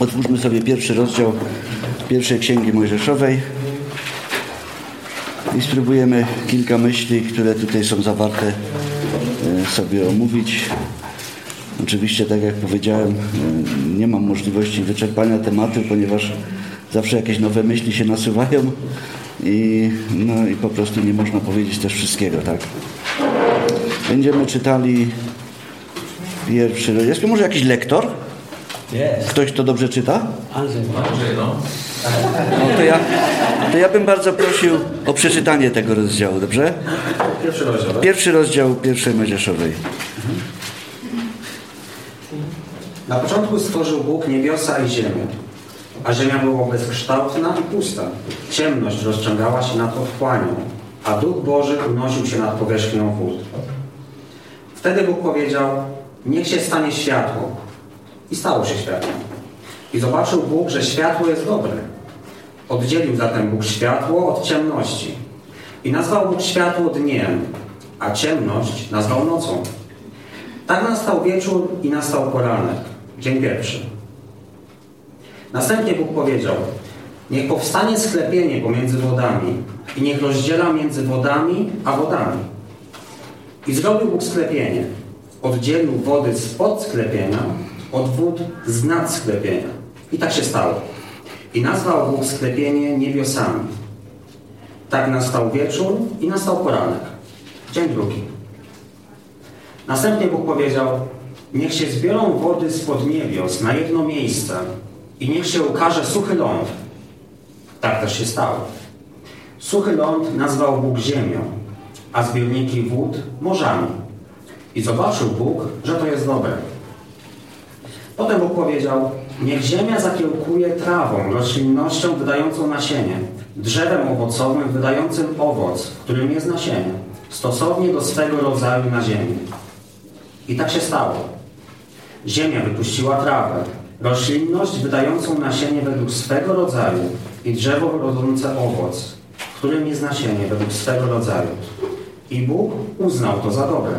Otwórzmy sobie pierwszy rozdział pierwszej Księgi Mojżeszowej i spróbujemy kilka myśli, które tutaj są zawarte, e, sobie omówić. Oczywiście, tak jak powiedziałem, e, nie mam możliwości wyczerpania tematu, ponieważ zawsze jakieś nowe myśli się nasuwają i, no, i po prostu nie można powiedzieć też wszystkiego, tak? Będziemy czytali pierwszy rozdział. Jest tu może jakiś lektor? Jest. Ktoś, kto dobrze czyta? Andrzej. Andrzej, no. No to ja, to ja bym bardzo prosił o przeczytanie tego rozdziału, dobrze? Pierwszy rozdział, tak? Pierwszy rozdział pierwszej Mojżeszowej. Na początku stworzył Bóg niebiosa i ziemię, a ziemia była bezkształtna i pusta. Ciemność rozciągała się nad otchłanią, a Duch Boży unosił się nad powierzchnią wód. Wtedy Bóg powiedział, niech się stanie światło. I stało się światło. I zobaczył Bóg, że światło jest dobre. Oddzielił zatem Bóg światło od ciemności. I nazwał Bóg światło dniem, a ciemność nazwał nocą. Tak nastał wieczór i nastał poranek, dzień pierwszy. Następnie Bóg powiedział, niech powstanie sklepienie pomiędzy wodami i niech rozdziela między wodami a wodami. I zrobił Bóg sklepienie. Oddzielił wody spod sklepienia od wód z sklepienia. I tak się stało. I nazwał Bóg sklepienie niebiosami. Tak nastał wieczór i nastał poranek. Dzień drugi. Następnie Bóg powiedział, niech się zbiorą wody spod niebios na jedno miejsce i niech się ukaże suchy ląd. Tak też się stało. Suchy ląd nazwał Bóg ziemią, a zbiorniki wód morzami. I zobaczył Bóg, że to jest dobre. Potem Bóg powiedział, niech ziemia zakiełkuje trawą, roślinnością wydającą nasienie, drzewem owocowym wydającym owoc, w którym jest nasienie, stosownie do swego rodzaju na ziemi. I tak się stało. Ziemia wypuściła trawę, roślinność wydającą nasienie według swego rodzaju i drzewo rodzące owoc, w którym jest nasienie według swego rodzaju. I Bóg uznał to za dobre.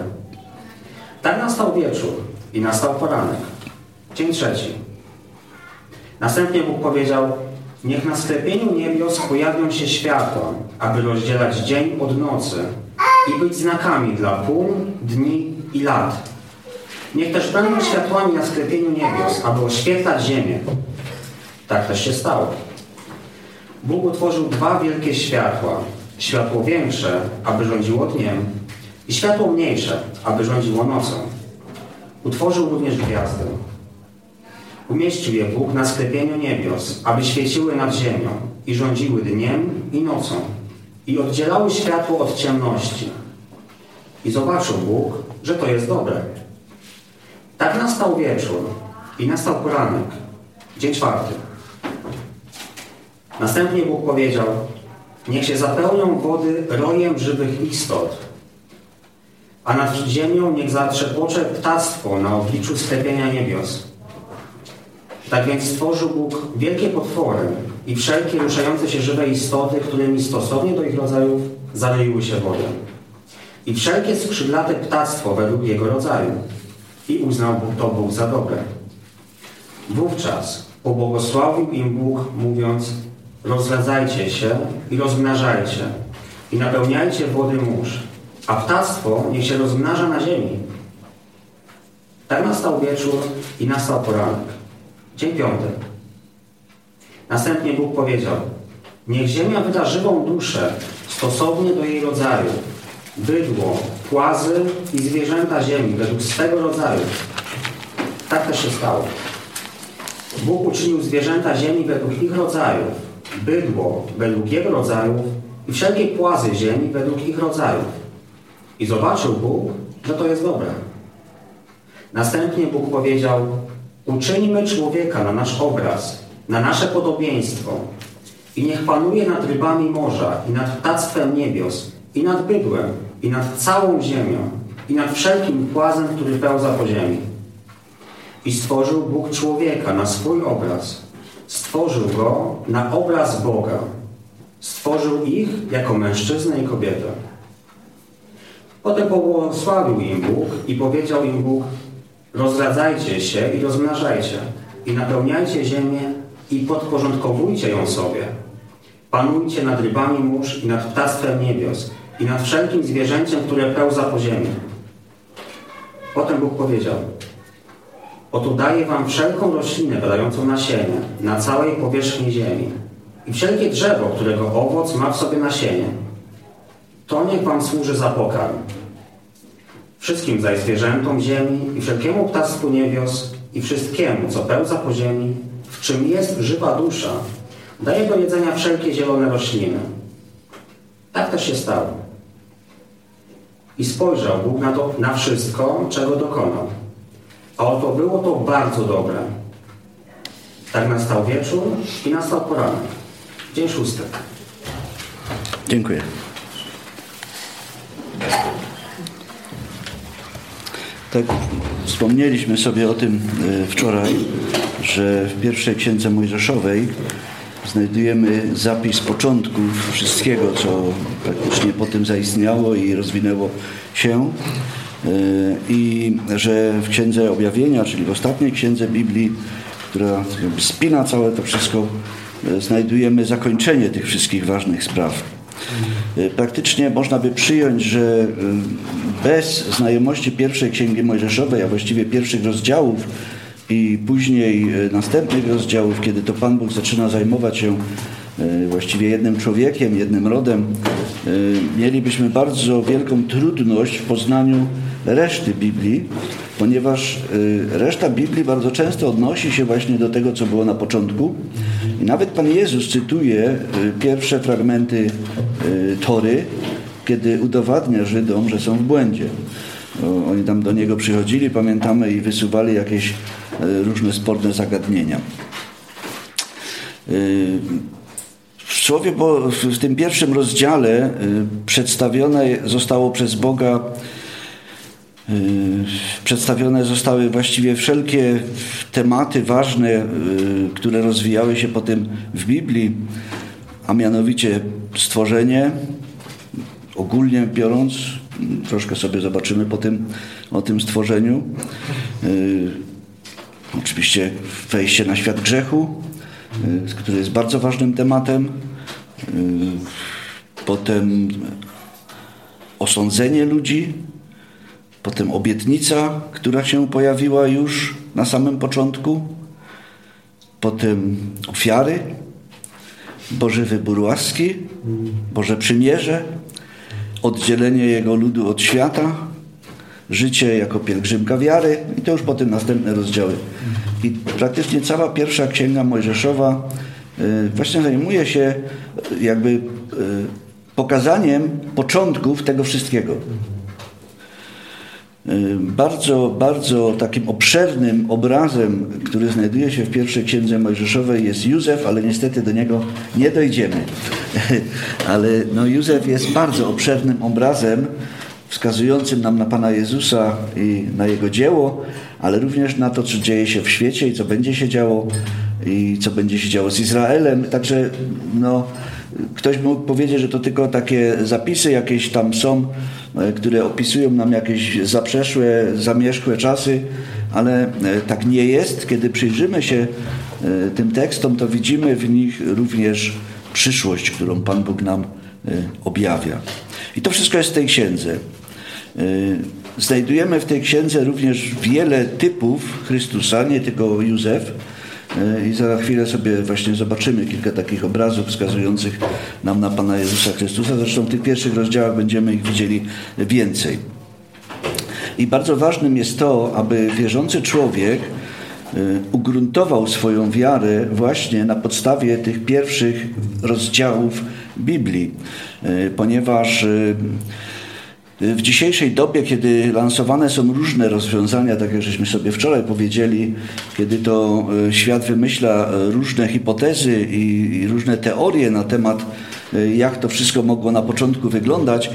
Tak nastał wieczór i nastał poranek. Dzień trzeci. Następnie Bóg powiedział, niech na sklepieniu niebios pojawią się światła, aby rozdzielać dzień od nocy i być znakami dla pół, dni i lat. Niech też będą światłami na sklepieniu niebios, aby oświetlać ziemię. Tak też się stało. Bóg utworzył dwa wielkie światła. Światło większe, aby rządziło dniem i światło mniejsze, aby rządziło nocą. Utworzył również gwiazdy. Umieścił je Bóg na sklepieniu niebios, aby świeciły nad ziemią i rządziły dniem i nocą i oddzielały światło od ciemności. I zobaczył Bóg, że to jest dobre. Tak nastał wieczór i nastał poranek, dzień czwarty. Następnie Bóg powiedział, niech się zapełnią wody rojem żywych istot, a nad ziemią niech zatrzepocze ptactwo na obliczu sklepienia niebios. Tak więc stworzył Bóg wielkie potwory i wszelkie ruszające się żywe istoty, którymi stosownie do ich rodzajów zaleiły się wodę. I wszelkie skrzydlate ptactwo według jego rodzaju. I uznał to Bóg za dobre. Wówczas pobłogosławił im Bóg, mówiąc rozradzajcie się i rozmnażajcie i napełniajcie wody mórz, a ptactwo niech się rozmnaża na ziemi. Tak nastał wieczór i nastał poranek. Dzień piąty. Następnie Bóg powiedział, niech ziemia wyda żywą duszę stosownie do jej rodzaju, bydło, płazy i zwierzęta ziemi według swego rodzaju. Tak też się stało. Bóg uczynił zwierzęta ziemi według ich rodzajów, bydło według jego rodzajów i wszelkie płazy ziemi według ich rodzajów. I zobaczył Bóg, że to jest dobre. Następnie Bóg powiedział, uczyńmy człowieka na nasz obraz, na nasze podobieństwo i niech panuje nad rybami morza i nad ptactwem niebios i nad bydłem i nad całą ziemią i nad wszelkim płazem, który pełza po ziemi. I stworzył Bóg człowieka na swój obraz. Stworzył go na obraz Boga. Stworzył ich jako mężczyznę i kobietę. Potem pobłogosławił im Bóg i powiedział im Bóg, rozradzajcie się i rozmnażajcie. i napełniajcie ziemię i podporządkowujcie ją sobie. Panujcie nad rybami mórz i nad ptactwem niebios i nad wszelkim zwierzęciem, które pełza po ziemi. Potem Bóg powiedział, oto daję wam wszelką roślinę badającą nasienie na całej powierzchni ziemi i wszelkie drzewo, którego owoc ma w sobie nasienie. To niech wam służy za pokarm. Wszystkim zaś zwierzętom ziemi i wszelkiemu ptactwu niebios i wszystkiemu, co pełza po ziemi, w czym jest żywa dusza, daje do jedzenia wszelkie zielone rośliny. Tak też się stało. I spojrzał Bóg na, to, na wszystko, czego dokonał. A oto było to bardzo dobre. Tak nastał wieczór i nastał poranek. Dzień szósty. Dziękuję. Tak wspomnieliśmy sobie o tym e, wczoraj, że w pierwszej księdze Mojżeszowej znajdujemy zapis początków wszystkiego, co praktycznie potem zaistniało i rozwinęło się. E, I że w księdze objawienia, czyli w ostatniej księdze Biblii, która spina całe to wszystko, e, znajdujemy zakończenie tych wszystkich ważnych spraw. Praktycznie można by przyjąć, że bez znajomości pierwszej księgi Mojżeszowej, a właściwie pierwszych rozdziałów i później e, następnych rozdziałów, kiedy to Pan Bóg zaczyna zajmować się e, właściwie jednym człowiekiem, jednym rodem, e, mielibyśmy bardzo wielką trudność w poznaniu reszty Biblii, ponieważ reszta Biblii bardzo często odnosi się właśnie do tego, co było na początku. I nawet Pan Jezus cytuje pierwsze fragmenty Tory, kiedy udowadnia Żydom, że są w błędzie. Oni tam do Niego przychodzili, pamiętamy, i wysuwali jakieś e, różne sporne zagadnienia. Y, W słowie, bo w tym pierwszym rozdziale y, przedstawione zostało przez Boga, przedstawione zostały właściwie wszelkie tematy ważne, które rozwijały się potem w Biblii, a mianowicie stworzenie, ogólnie biorąc, troszkę sobie zobaczymy po tym, o tym stworzeniu. Y, Oczywiście wejście na świat grzechu, y, który jest bardzo ważnym tematem. Y, Potem osądzenie ludzi, potem obietnica, która się pojawiła już na samym początku, potem ofiary, Boży wybór łaski, Boże przymierze, oddzielenie Jego ludu od świata, życie jako pielgrzymka wiary i to już potem następne rozdziały. I praktycznie cała pierwsza księga Mojżeszowa y, właśnie zajmuje się y, jakby y, pokazaniem początków tego wszystkiego. Y, Bardzo, bardzo takim obszernym obrazem, który znajduje się w pierwszej księdze Mojżeszowej jest Józef, ale niestety do niego nie dojdziemy. ale no, Józef jest bardzo obszernym obrazem wskazującym nam na Pana Jezusa i na Jego dzieło, ale również na to, co dzieje się w świecie i co będzie się działo i co będzie się działo z Izraelem. Także no, ktoś mógł powiedzieć, że to tylko takie zapisy jakieś tam są, e, które opisują nam jakieś zaprzeszłe, zamierzchłe czasy, ale e, tak nie jest. Kiedy przyjrzymy się e, tym tekstom, to widzimy w nich również przyszłość, którą Pan Bóg nam objawia. I to wszystko jest w tej księdze. Znajdujemy w tej księdze również wiele typów Chrystusa, nie tylko Józef. Y, I za chwilę sobie właśnie zobaczymy kilka takich obrazów wskazujących nam na Pana Jezusa Chrystusa. Zresztą w tych pierwszych rozdziałach będziemy ich widzieli więcej. I bardzo ważnym jest to, aby wierzący człowiek y, ugruntował swoją wiarę właśnie na podstawie tych pierwszych rozdziałów Biblii, Y, ponieważ w dzisiejszej dobie, kiedy lansowane są różne rozwiązania, tak jak żeśmy sobie wczoraj powiedzieli, kiedy to e, świat wymyśla e, różne hipotezy i, różne teorie na temat, e, jak to wszystko mogło na początku wyglądać,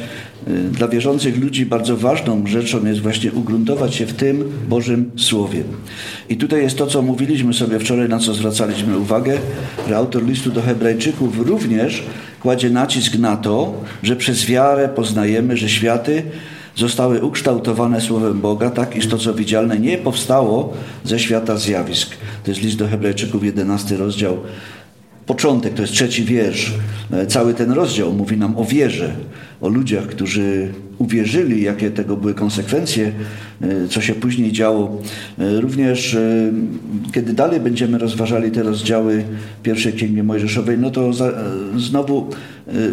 dla wierzących ludzi bardzo ważną rzeczą jest właśnie ugruntować się w tym Bożym Słowie. I tutaj jest to, co mówiliśmy sobie wczoraj, na co zwracaliśmy uwagę, że autor listu do Hebrajczyków również kładzie nacisk na to, że przez wiarę poznajemy, że światy zostały ukształtowane Słowem Boga, tak iż to, co widzialne, nie powstało ze świata zjawisk. To jest list do Hebrajczyków, 11 rozdział. Początek, to jest trzeci wiersz. E, Cały ten rozdział mówi nam o wierze, o ludziach, którzy uwierzyli, jakie tego były konsekwencje, e, co się później działo. E, Również e, kiedy dalej będziemy rozważali te rozdziały pierwszej Księgi Mojżeszowej, no to za, znowu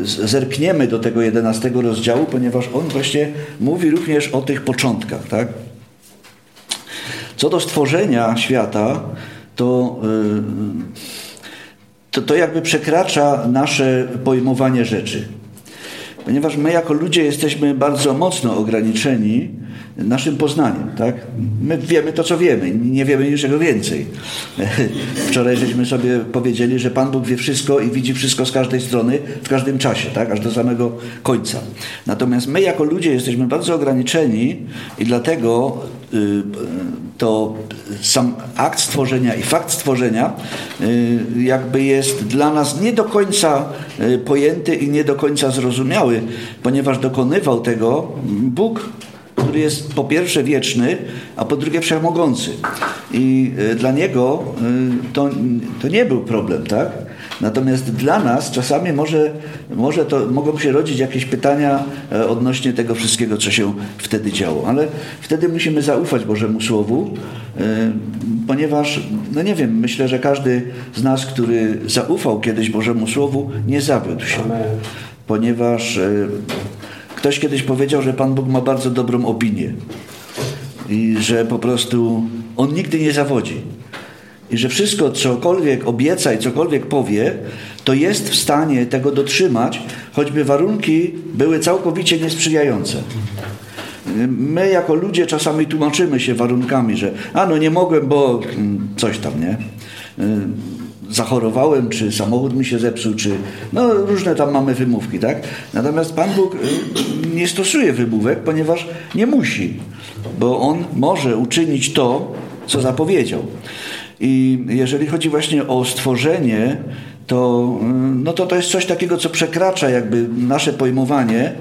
zerkniemy do tego 11 rozdziału, ponieważ on właśnie mówi również o tych początkach, tak? Co do stworzenia świata, to, to, to jakby przekracza nasze pojmowanie rzeczy. Ponieważ my jako ludzie jesteśmy bardzo mocno ograniczeni naszym poznaniem, tak? My wiemy to, co wiemy, nie wiemy niczego więcej. Wczoraj żeśmy sobie powiedzieli, że Pan Bóg wie wszystko i widzi wszystko z każdej strony, w każdym czasie, tak? Aż do samego końca. Natomiast my jako ludzie jesteśmy bardzo ograniczeni i dlatego to sam akt stworzenia i fakt stworzenia y, jakby jest dla nas nie do końca y, pojęty i nie do końca zrozumiały, ponieważ dokonywał tego Bóg, który jest po pierwsze wieczny, a po drugie wszechmogący. I y, dla Niego y, to, to nie był problem, tak? Natomiast dla nas czasami może, może to, mogą się rodzić jakieś pytania e, odnośnie tego wszystkiego, co się wtedy działo. Ale wtedy musimy zaufać Bożemu Słowu, e, ponieważ, no nie wiem, myślę, że każdy z nas, który zaufał kiedyś Bożemu Słowu, nie zawiódł się. Ponieważ e, ktoś kiedyś powiedział, że Pan Bóg ma bardzo dobrą opinię i że po prostu On nigdy nie zawodzi. I że wszystko, cokolwiek obieca i cokolwiek powie, to jest w stanie tego dotrzymać, choćby warunki były całkowicie niesprzyjające. My jako ludzie czasami tłumaczymy się warunkami, że a no nie mogłem, bo mm, coś tam, nie? Y, Zachorowałem, czy samochód mi się zepsuł, czy no różne tam mamy wymówki, tak? Natomiast Pan Bóg y, nie stosuje wymówek, ponieważ nie musi, bo On może uczynić to, co zapowiedział. I jeżeli chodzi właśnie o stworzenie, to, no to to jest coś takiego, co przekracza jakby nasze pojmowanie,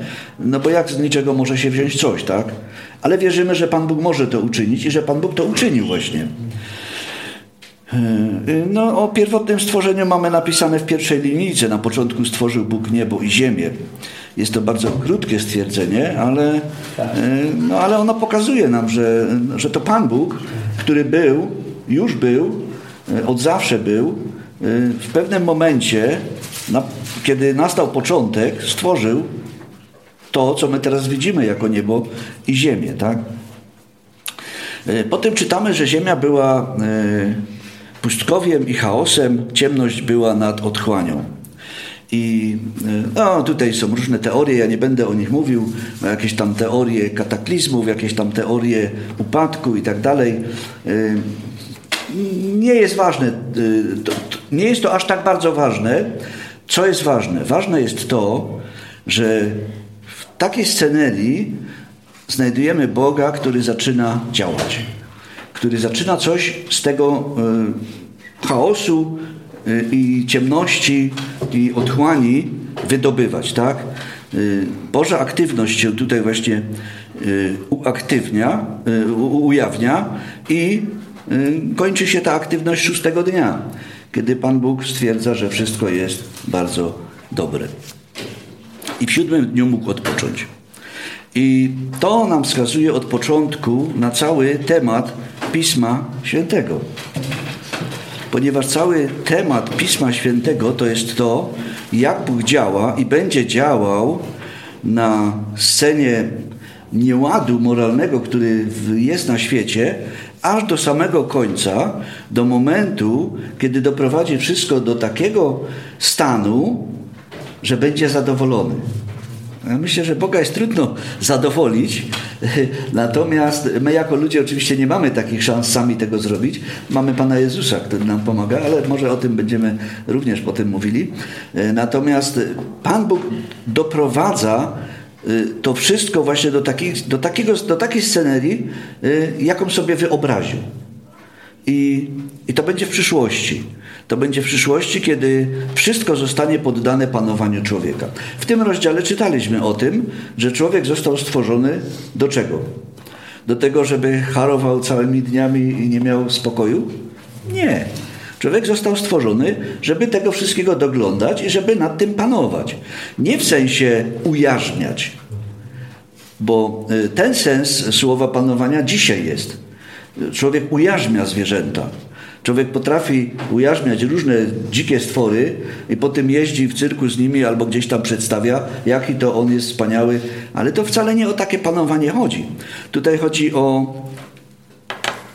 no bo jak z niczego może się wziąć coś, tak? Ale wierzymy, że Pan Bóg może to uczynić i że Pan Bóg to uczynił właśnie. No, o pierwotnym stworzeniu mamy napisane w pierwszej linijce. Na początku stworzył Bóg niebo i ziemię. Jest to bardzo krótkie stwierdzenie, ale, no, ale ono pokazuje nam, że, że to Pan Bóg, który był, już był, od zawsze był, w pewnym momencie, kiedy nastał początek, stworzył to, co my teraz widzimy jako niebo i ziemię. Tak? Potem czytamy, że ziemia była pustkowiem i chaosem, ciemność była nad otchłanią. I no, tutaj są różne teorie, ja nie będę o nich mówił, jakieś tam teorie kataklizmów, jakieś tam teorie upadku i tak dalej. Nie jest ważne, nie jest to aż tak bardzo ważne. Co jest ważne? Ważne jest to, że w takiej scenerii znajdujemy Boga, który zaczyna działać który zaczyna coś z tego y, chaosu y, i ciemności i otchłani wydobywać, tak? Y, Boża aktywność się tutaj właśnie uaktywnia, ujawnia i kończy się ta aktywność szóstego dnia, kiedy Pan Bóg stwierdza, że wszystko jest bardzo dobre. I w siódmym dniu mógł odpocząć. I to nam wskazuje od początku na cały temat Pisma Świętego. Ponieważ cały temat Pisma Świętego to jest to, jak Bóg działa i będzie działał na scenie nieładu moralnego, który jest na świecie, aż do samego końca, do momentu, kiedy doprowadzi wszystko do takiego stanu, że będzie zadowolony. Ja myślę, że Boga jest trudno zadowolić, natomiast my jako ludzie oczywiście nie mamy takich szans sami tego zrobić. Mamy Pana Jezusa, który nam pomaga, ale może o tym będziemy również potem mówili. Natomiast Pan Bóg doprowadza to wszystko właśnie do, takich, do, takiego, do takiej scenerii, jaką sobie wyobraził. I, I to będzie w przyszłości. To będzie w przyszłości, kiedy wszystko zostanie poddane panowaniu człowieka. W tym rozdziale czytaliśmy o tym, że człowiek został stworzony do czego? Do tego, żeby harował całymi dniami i nie miał spokoju? Nie. Człowiek został stworzony, żeby tego wszystkiego doglądać i żeby nad tym panować. Nie w sensie ujarzmiać, bo y, ten sens słowa panowania dzisiaj jest. Człowiek ujarzmia zwierzęta. Człowiek potrafi ujarzmiać różne dzikie stwory i potem jeździ w cyrku z nimi albo gdzieś tam przedstawia, jaki to on jest wspaniały, ale to wcale nie o takie panowanie chodzi. Tutaj chodzi o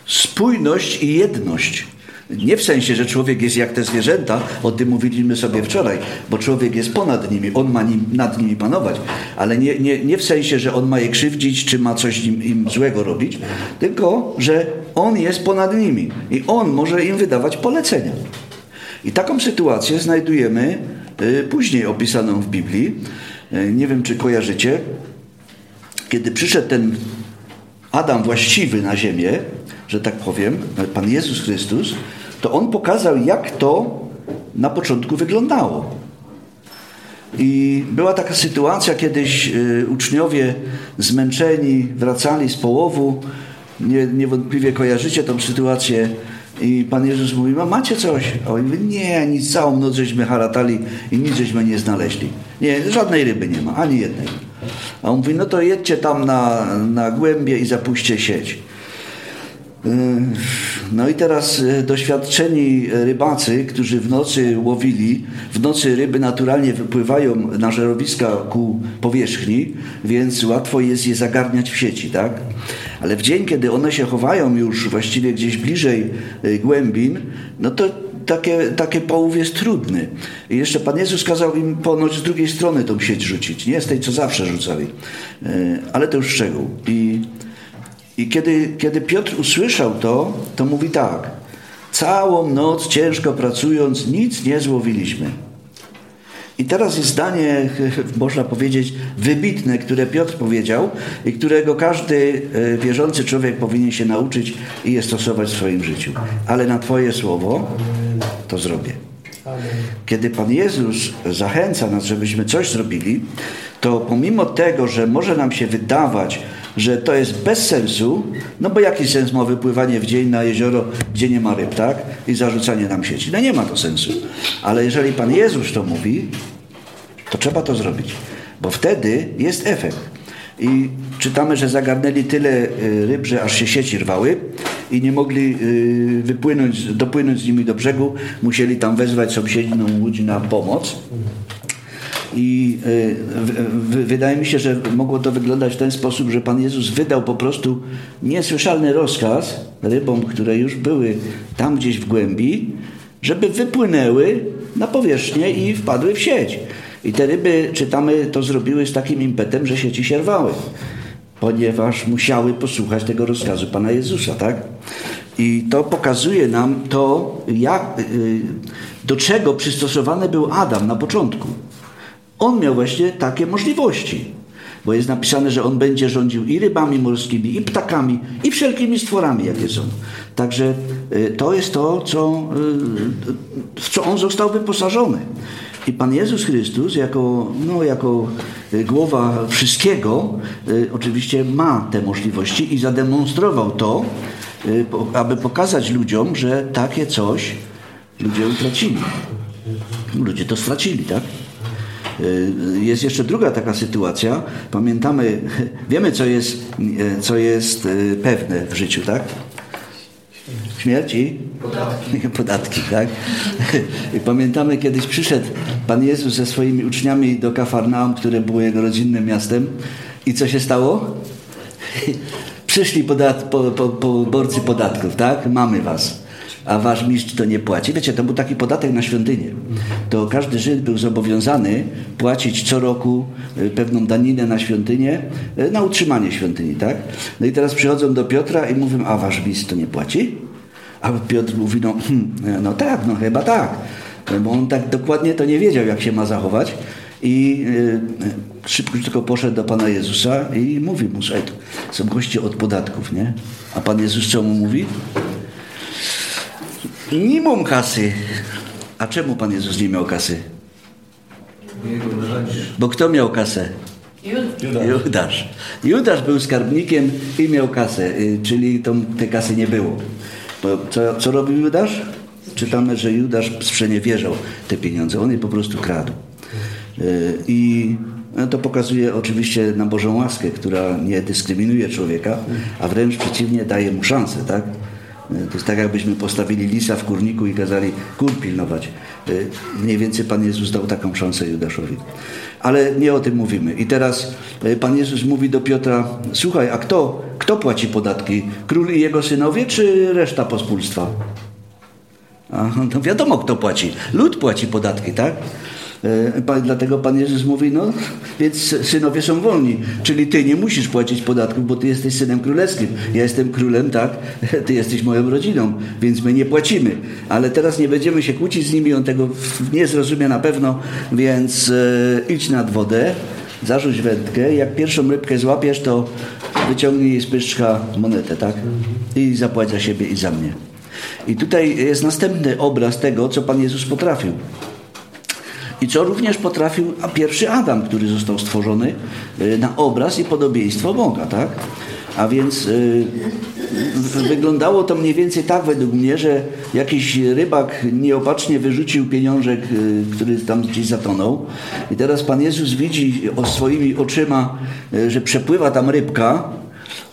spójność i jedność. Nie w sensie, że człowiek jest jak te zwierzęta, o tym mówiliśmy sobie wczoraj, bo człowiek jest ponad nimi, on ma nim, nad nimi panować, ale nie, nie, nie w sensie, że on ma je krzywdzić, czy ma coś im, im złego robić, tylko, że on jest ponad nimi i on może im wydawać polecenia. I taką sytuację znajdujemy y, później opisaną w Biblii. Y, Nie wiem, czy kojarzycie, kiedy przyszedł ten Adam właściwy na ziemię, że tak powiem, Pan Jezus Chrystus, to On pokazał, jak to na początku wyglądało. I była taka sytuacja, kiedyś y, uczniowie zmęczeni wracali z połowu. Nie, niewątpliwie kojarzycie tą sytuację. I Pan Jezus mówi, "Ma- macie coś? A oni mówią, nie, nic, całą noc żeśmy haratali i nic żeśmy nie znaleźli. Nie, żadnej ryby nie ma, ani jednej. A on mówi, no to jedźcie tam na, na głębie i zapuśćcie sieć. Yy, No i teraz yy, doświadczeni rybacy, którzy w nocy łowili, w nocy ryby naturalnie wypływają na żerowiska ku powierzchni, więc łatwo jest je zagarniać w sieci, tak? Ale w dzień, kiedy one się chowają już właściwie gdzieś bliżej yy, głębin, no to takie, takie połów jest trudny. I jeszcze Pan Jezus kazał im ponoć z drugiej strony tą sieć rzucić, nie z tej, co zawsze rzucali. Yy, Ale to już szczegół. I i kiedy, kiedy Piotr usłyszał to, to mówi tak: Całą noc ciężko pracując, nic nie złowiliśmy. I teraz jest zdanie, można powiedzieć, wybitne, które Piotr powiedział i którego każdy e, wierzący człowiek powinien się nauczyć i je stosować w swoim życiu. Ale na Twoje słowo to zrobię. Kiedy Pan Jezus zachęca nas, żebyśmy coś zrobili, to pomimo tego, że może nam się wydawać, że to jest bez sensu, no bo jaki sens ma wypływanie w dzień na jezioro, gdzie nie ma ryb, tak? I zarzucanie nam sieci. No nie ma to sensu. Ale jeżeli Pan Jezus to mówi, to trzeba to zrobić, bo wtedy jest efekt. I czytamy, że zagarnęli tyle y, ryb, że aż się sieci rwały i nie mogli y, wypłynąć, dopłynąć z nimi do brzegu. Musieli tam wezwać sąsiednią łódź na pomoc. I y, wydaje mi się, że mogło to wyglądać w ten sposób, że Pan Jezus wydał po prostu niesłyszalny rozkaz rybom, które już były tam gdzieś w głębi, żeby wypłynęły na powierzchnię i wpadły w sieć. I te ryby, czytamy, to zrobiły z takim impetem, że sieci się rwały, ponieważ musiały posłuchać tego rozkazu Pana Jezusa, tak? I to pokazuje nam to, jak, y, do czego przystosowany był Adam na początku. On miał właśnie takie możliwości. Bo jest napisane, że on będzie rządził i rybami morskimi, i ptakami, i wszelkimi stworami, jakie są. Także y, to jest to, co, y, w co on został wyposażony. I Pan Jezus Chrystus, jako, no, jako y, głowa wszystkiego, y, oczywiście ma te możliwości i zademonstrował to, y, aby pokazać ludziom, że takie coś ludzie utracili. Ludzie to stracili, tak? Jest jeszcze druga taka sytuacja. Pamiętamy, wiemy co jest, co jest pewne w życiu, tak? Śmierci? Podatki. Podatki, tak? I pamiętamy, kiedyś przyszedł Pan Jezus ze swoimi uczniami do Kafarnaum, które było jego rodzinnym miastem. I co się stało? Przyszli podat, po, po, poborcy podatków, tak? Mamy was. A wasz mistrz to nie płaci. Wiecie, to był taki podatek na świątynię. To każdy Żyd był zobowiązany płacić co roku y, pewną daninę na świątynię, y, na utrzymanie świątyni, tak? No i teraz przychodzą do Piotra i mówią, a wasz mistrz to nie płaci? A Piotr mówi, no, hmm, no tak, no chyba tak. Bo on tak dokładnie to nie wiedział, jak się ma zachować. I y, szybko tylko poszedł do Pana Jezusa i mówi mu, to są goście od podatków, nie? A Pan Jezus co mu mówi? Nie mam kasy. A czemu Pan Jezus nie miał kasy? Bo kto miał kasę? Judasz. Judasz był skarbnikiem i miał kasę, y, czyli tą, tej kasy nie było. Bo co, co robił Judasz? Czytamy, że Judasz sprzeniewierzał te pieniądze. On je po prostu kradł. Y, I no, to pokazuje oczywiście na Bożą łaskę, która nie dyskryminuje człowieka, a wręcz przeciwnie daje mu szansę, tak? To jest tak, jakbyśmy postawili lisa w kurniku i kazali kur pilnować. Y, Mniej więcej Pan Jezus dał taką szansę Judaszowi. Ale nie o tym mówimy. I teraz y, Pan Jezus mówi do Piotra, słuchaj, a kto, kto płaci podatki? Król i jego synowie, czy reszta pospólstwa? A, no wiadomo, kto płaci. Lud płaci podatki, tak? E, Dlatego Pan Jezus mówi, no więc synowie są wolni, czyli ty nie musisz płacić podatków, bo ty jesteś synem królewskim. Ja jestem królem, tak? Ty jesteś moją rodziną, więc my nie płacimy. Ale teraz nie będziemy się kłócić z nimi, on tego nie zrozumie na pewno, więc e, idź nad wodę, zarzuć wędkę, jak pierwszą rybkę złapiesz, to wyciągnij z pyszczka monetę, tak? I zapłać za siebie i za mnie. I tutaj jest następny obraz tego, co Pan Jezus potrafił. I co również potrafił pierwszy Adam, który został stworzony y, na obraz i podobieństwo Boga, tak? A więc y, wyglądało to mniej więcej tak według mnie, że jakiś rybak nieopatrznie wyrzucił pieniążek, y, który tam gdzieś zatonął. I teraz Pan Jezus widzi swoimi oczyma, że przepływa tam rybka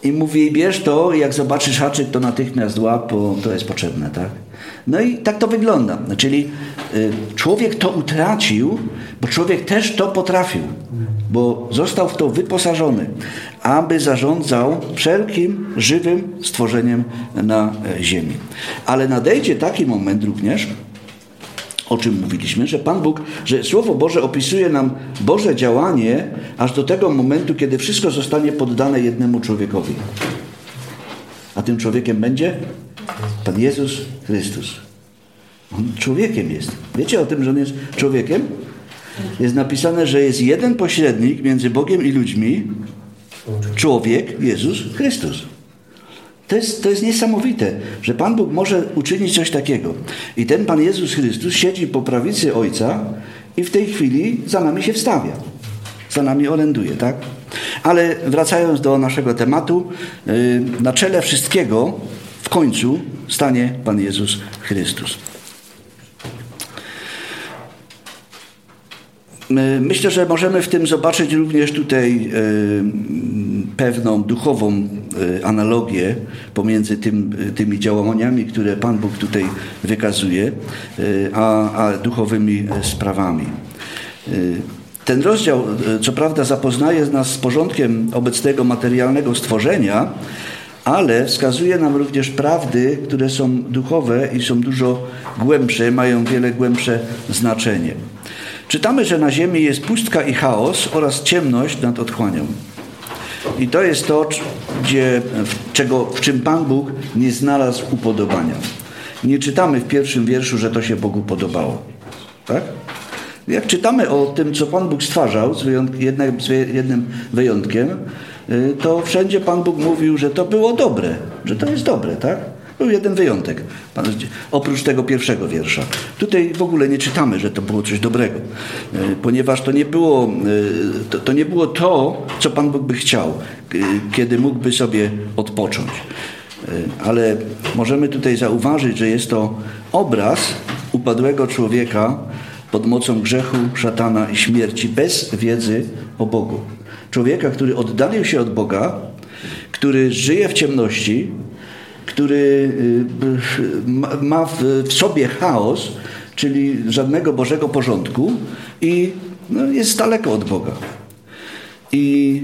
i mówi, bierz to, jak zobaczysz haczyk, to natychmiast łap, bo to jest potrzebne, tak? No i tak to wygląda. Czyli y, człowiek to utracił, bo człowiek też to potrafił, bo został w to wyposażony, aby zarządzał wszelkim żywym stworzeniem na e, ziemi. Ale nadejdzie taki moment również, o czym mówiliśmy, że Pan Bóg, że Słowo Boże opisuje nam Boże działanie aż do tego momentu, kiedy wszystko zostanie poddane jednemu człowiekowi. A tym człowiekiem będzie Pan Jezus Chrystus. On człowiekiem jest. Wiecie o tym, że on jest człowiekiem? Jest napisane, że jest jeden pośrednik między Bogiem i ludźmi, człowiek Jezus Chrystus. To jest, to jest niesamowite, że Pan Bóg może uczynić coś takiego. I ten Pan Jezus Chrystus siedzi po prawicy Ojca i w tej chwili za nami się wstawia. Za nami oręduje, tak? Ale wracając do naszego tematu, yy, na czele wszystkiego końcu stanie Pan Jezus Chrystus. My- Myślę, że możemy w tym zobaczyć również tutaj e, pewną duchową e, analogię pomiędzy tym, e, tymi działaniami, które Pan Bóg tutaj wykazuje, a, a duchowymi sprawami. Ten rozdział, co prawda, zapoznaje nas z porządkiem obecnego materialnego stworzenia, ale wskazuje nam również prawdy, które są duchowe i są dużo głębsze, mają wiele głębsze znaczenie. Czytamy, że na ziemi jest pustka i chaos oraz ciemność nad otchłanią. I to jest to, gdzie, w, czego, w czym Pan Bóg nie znalazł upodobania. Nie czytamy w pierwszym wierszu, że to się Bogu podobało. Tak? Jak czytamy o tym, co Pan Bóg stwarzał, z, wyjątk- jednym, z jednym wyjątkiem, to wszędzie Pan Bóg mówił, że to było dobre, że to jest dobre, tak? Był jeden wyjątek, oprócz tego pierwszego wiersza. Tutaj w ogóle nie czytamy, że to było coś dobrego, y, ponieważ to nie było y, to, to, nie było to, co Pan Bóg by chciał, y, kiedy mógłby sobie odpocząć. Y, Ale możemy tutaj zauważyć, że jest to obraz upadłego człowieka pod mocą grzechu, szatana i śmierci, bez wiedzy o Bogu. Człowieka, który oddalił się od Boga, który żyje w ciemności, który y, ma- w, sobie chaos, czyli żadnego Bożego porządku i no, jest daleko od Boga. I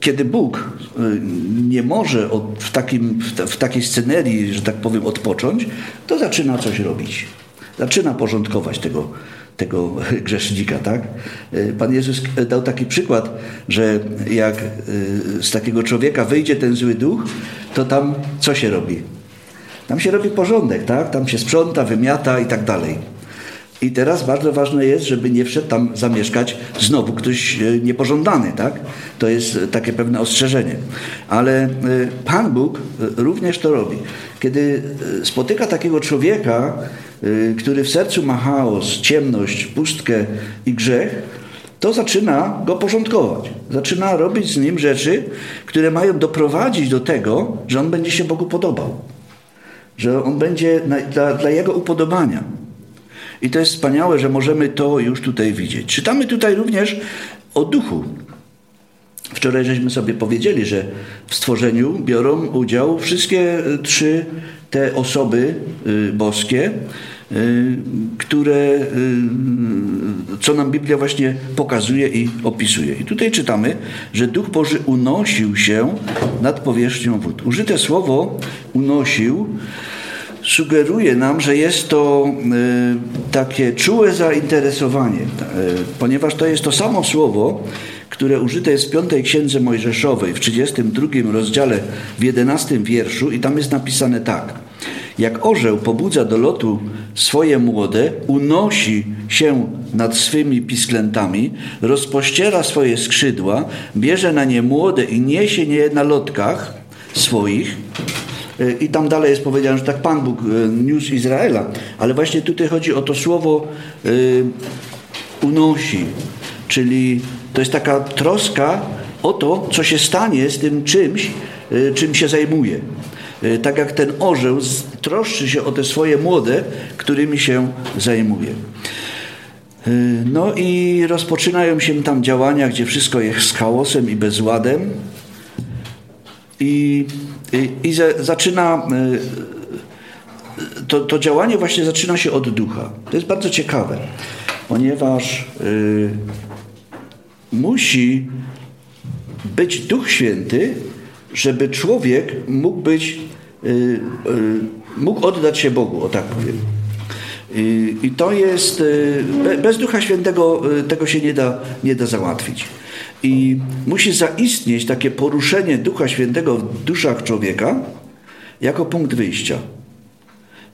kiedy Bóg y, nie może od, w, takim, w, ta- w takiej scenerii, że tak powiem, odpocząć, to zaczyna coś robić. Zaczyna porządkować tego, tego grzesznika, tak? Y, Pan Jezus dał taki przykład, że jak y, z takiego człowieka wyjdzie ten zły duch, to tam co się robi? Tam się robi porządek, tak? Tam się sprząta, wymiata i tak dalej. I teraz bardzo ważne jest, żeby nie wszedł tam zamieszkać znowu ktoś e, niepożądany, tak? To jest e, takie pewne ostrzeżenie. Ale e, Pan Bóg e, również to robi. Kiedy e, spotyka takiego człowieka, e, który w sercu ma chaos, ciemność, pustkę i grzech, to zaczyna go porządkować. Zaczyna robić z nim rzeczy, które mają doprowadzić do tego, że on będzie się Bogu podobał. Że on będzie dla, dla jego upodobania. I to jest wspaniałe, że możemy to już tutaj widzieć. Czytamy tutaj również o duchu. Wczoraj żeśmy sobie powiedzieli, że w stworzeniu biorą udział wszystkie trzy te osoby y, boskie, y, które, y, co nam Biblia właśnie pokazuje i opisuje. I tutaj czytamy, że Duch Boży unosił się nad powierzchnią wód. Użyte słowo unosił sugeruje nam, że jest to takie czułe zainteresowanie, ponieważ to jest to samo słowo, które użyte jest w piątej księdze Mojżeszowej w 32 rozdziale w 11 wierszu i tam jest napisane tak. Jak orzeł pobudza do lotu swoje młode, unosi się nad swymi pisklętami, rozpościera swoje skrzydła, bierze na nie młode i niesie je na lotkach swoich. I tam dalej jest powiedziane, że tak Pan Bóg e, niósł Izraela. Ale właśnie tutaj chodzi o to słowo y, unosi, czyli to jest taka troska o to, co się stanie z tym czymś, czym się zajmuje. Y, tak jak ten orzeł troszczy się o te swoje młode, którymi się zajmuje. Y, no i rozpoczynają się tam działania, gdzie wszystko jest z chaosem i bezładem. I, i, i zaczyna to, to działanie właśnie zaczyna się od ducha. To jest bardzo ciekawe, ponieważ musi być Duch Święty, żeby człowiek mógł być, y, y, mógł oddać się Bogu, o tak powiem. I to jest, y, bez Ducha Świętego tego się nie da, nie da załatwić. I musi zaistnieć takie poruszenie Ducha Świętego w duszach człowieka jako punkt wyjścia.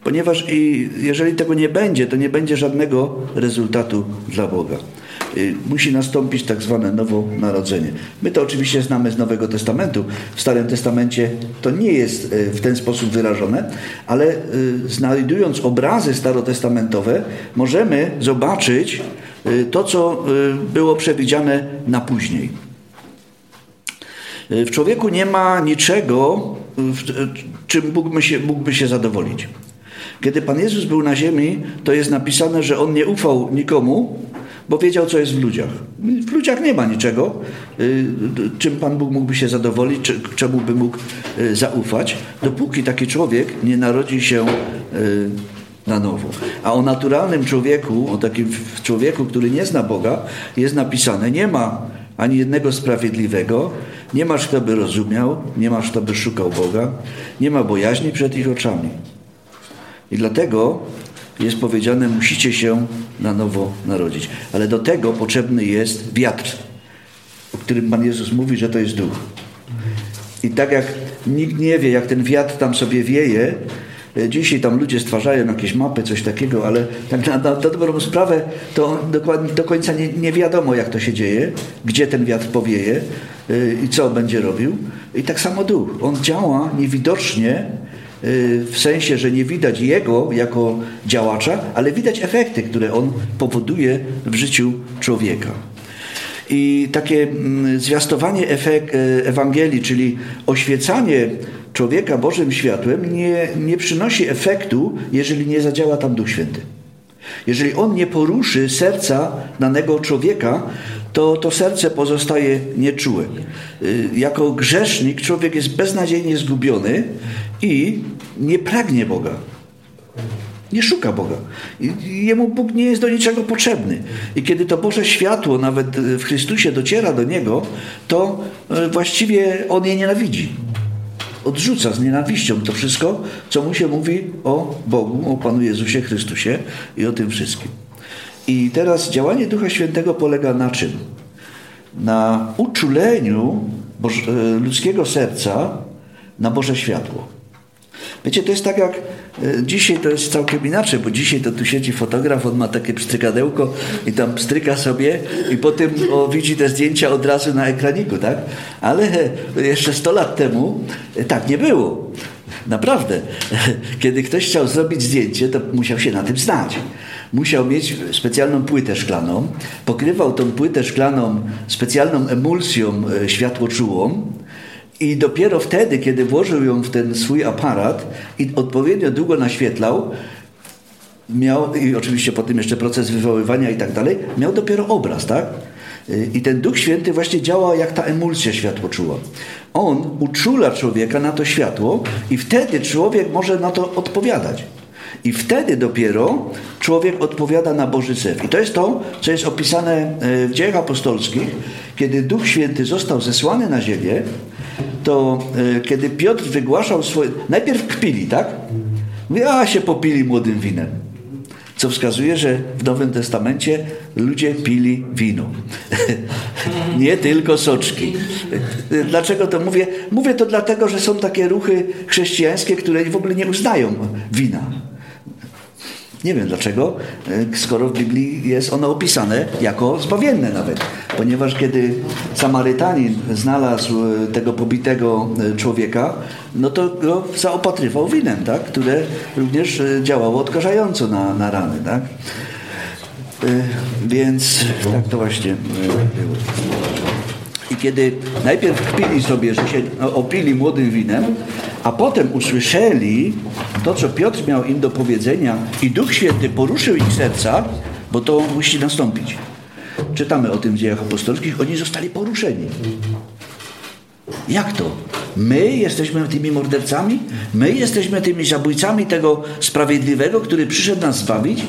Ponieważ i jeżeli tego nie będzie, to nie będzie żadnego rezultatu dla Boga. Y, musi nastąpić tak zwane nowonarodzenie. My to oczywiście znamy z Nowego Testamentu. W Starym Testamencie to nie jest y, w ten sposób wyrażone, ale y, znajdując obrazy starotestamentowe, możemy zobaczyć to, co było przewidziane na później. W człowieku nie ma niczego, czym mógłby się, mógłby się zadowolić. Kiedy Pan Jezus był na ziemi, to jest napisane, że On nie ufał nikomu, bo wiedział, co jest w ludziach. W ludziach nie ma niczego, y, czym Pan Bóg mógłby się zadowolić, czemu by mógł y, zaufać, dopóki taki człowiek nie narodzi się y, na nowo. A o naturalnym człowieku, o takim człowieku, który nie zna Boga, jest napisane: Nie ma ani jednego sprawiedliwego, nie masz, kto by rozumiał, nie masz, kto by szukał Boga, nie ma bojaźni przed ich oczami. I dlatego jest powiedziane, musicie się na nowo narodzić. Ale do tego potrzebny jest wiatr, o którym Pan Jezus mówi, że to jest duch. I tak jak nikt nie wie, jak ten wiatr tam sobie wieje, e, Dzisiaj tam ludzie stwarzają jakieś mapy, coś takiego, ale tak na, na, na dobrą sprawę to do końca nie, nie, wiadomo, jak to się dzieje, gdzie ten wiatr powieje yy, i co będzie robił. I tak samo duch. On działa niewidocznie, w sensie, że nie widać jego jako działacza, ale widać efekty, które on powoduje w życiu człowieka. I takie mm, zwiastowanie y, Ewangelii, czyli oświecanie człowieka Bożym światłem, nie, nie przynosi efektu, jeżeli nie zadziała tam Duch Święty. Jeżeli on nie poruszy serca danego człowieka, to to serce pozostaje nieczułe. Y, jako grzesznik człowiek jest beznadziejnie zgubiony i nie pragnie Boga. Nie szuka Boga. Jemu Bóg nie jest do niczego potrzebny. I kiedy to Boże światło nawet w Chrystusie dociera do niego, to y, właściwie on je nienawidzi. Odrzuca z nienawiścią to wszystko, co mu się mówi o Bogu, o Panu Jezusie Chrystusie i o tym wszystkim. I teraz działanie Ducha Świętego polega na czym? Na uczuleniu Boże, ludzkiego serca na Boże światło. Wiecie, to jest tak jak e, dzisiaj to jest całkiem inaczej, bo dzisiaj to tu siedzi fotograf, on ma takie pstrykadełko i tam pstryka sobie i potem o, widzi te zdjęcia od razu na ekraniku, tak? Ale jeszcze 100 lat temu e, tak nie było. Naprawdę. Kiedy ktoś chciał zrobić zdjęcie, to musiał się na tym znać. Musiał mieć specjalną płytę szklaną, pokrywał tą płytę szklaną specjalną emulsją e, światłoczułą i dopiero wtedy, kiedy włożył ją w ten swój aparat i odpowiednio długo naświetlał, miał, i oczywiście potem jeszcze proces wywoływania i tak dalej, miał dopiero obraz, tak? I ten Duch Święty właśnie działa jak ta emulsja światłoczuła. On uczula człowieka na to światło i wtedy człowiek może na to odpowiadać. I wtedy dopiero człowiek odpowiada na Boży zew. I to jest to, co jest opisane e, w dziejach apostolskich, kiedy Duch Święty został zesłany na ziemię, to e, kiedy Piotr wygłaszał swoje... Najpierw kpili, tak? Mówi, a się popili młodym winem co wskazuje, że w Nowym Testamencie ludzie pili wino. Nie tylko soczki. Dlaczego to mówię? Mówię to dlatego, że są takie ruchy chrześcijańskie, które w ogóle nie uznają wina. Nie wiem dlaczego, e, skoro w Biblii jest ono opisane jako zbawienne nawet. Ponieważ kiedy Samarytanin znalazł e, tego pobitego e, człowieka, no to go zaopatrywał winem, tak? które również działało odkażająco na, na rany. Tak? Więc tak to właśnie było. I kiedy najpierw kpili sobie, że się opili młodym winem, a potem usłyszeli to, co Piotr miał im do powiedzenia i Duch Święty poruszył ich serca, bo to musi nastąpić. Czytamy o tym w dziejach apostolskich, oni zostali poruszeni. Jak to? My jesteśmy tymi mordercami? My jesteśmy tymi zabójcami tego sprawiedliwego, który przyszedł nas zbawić?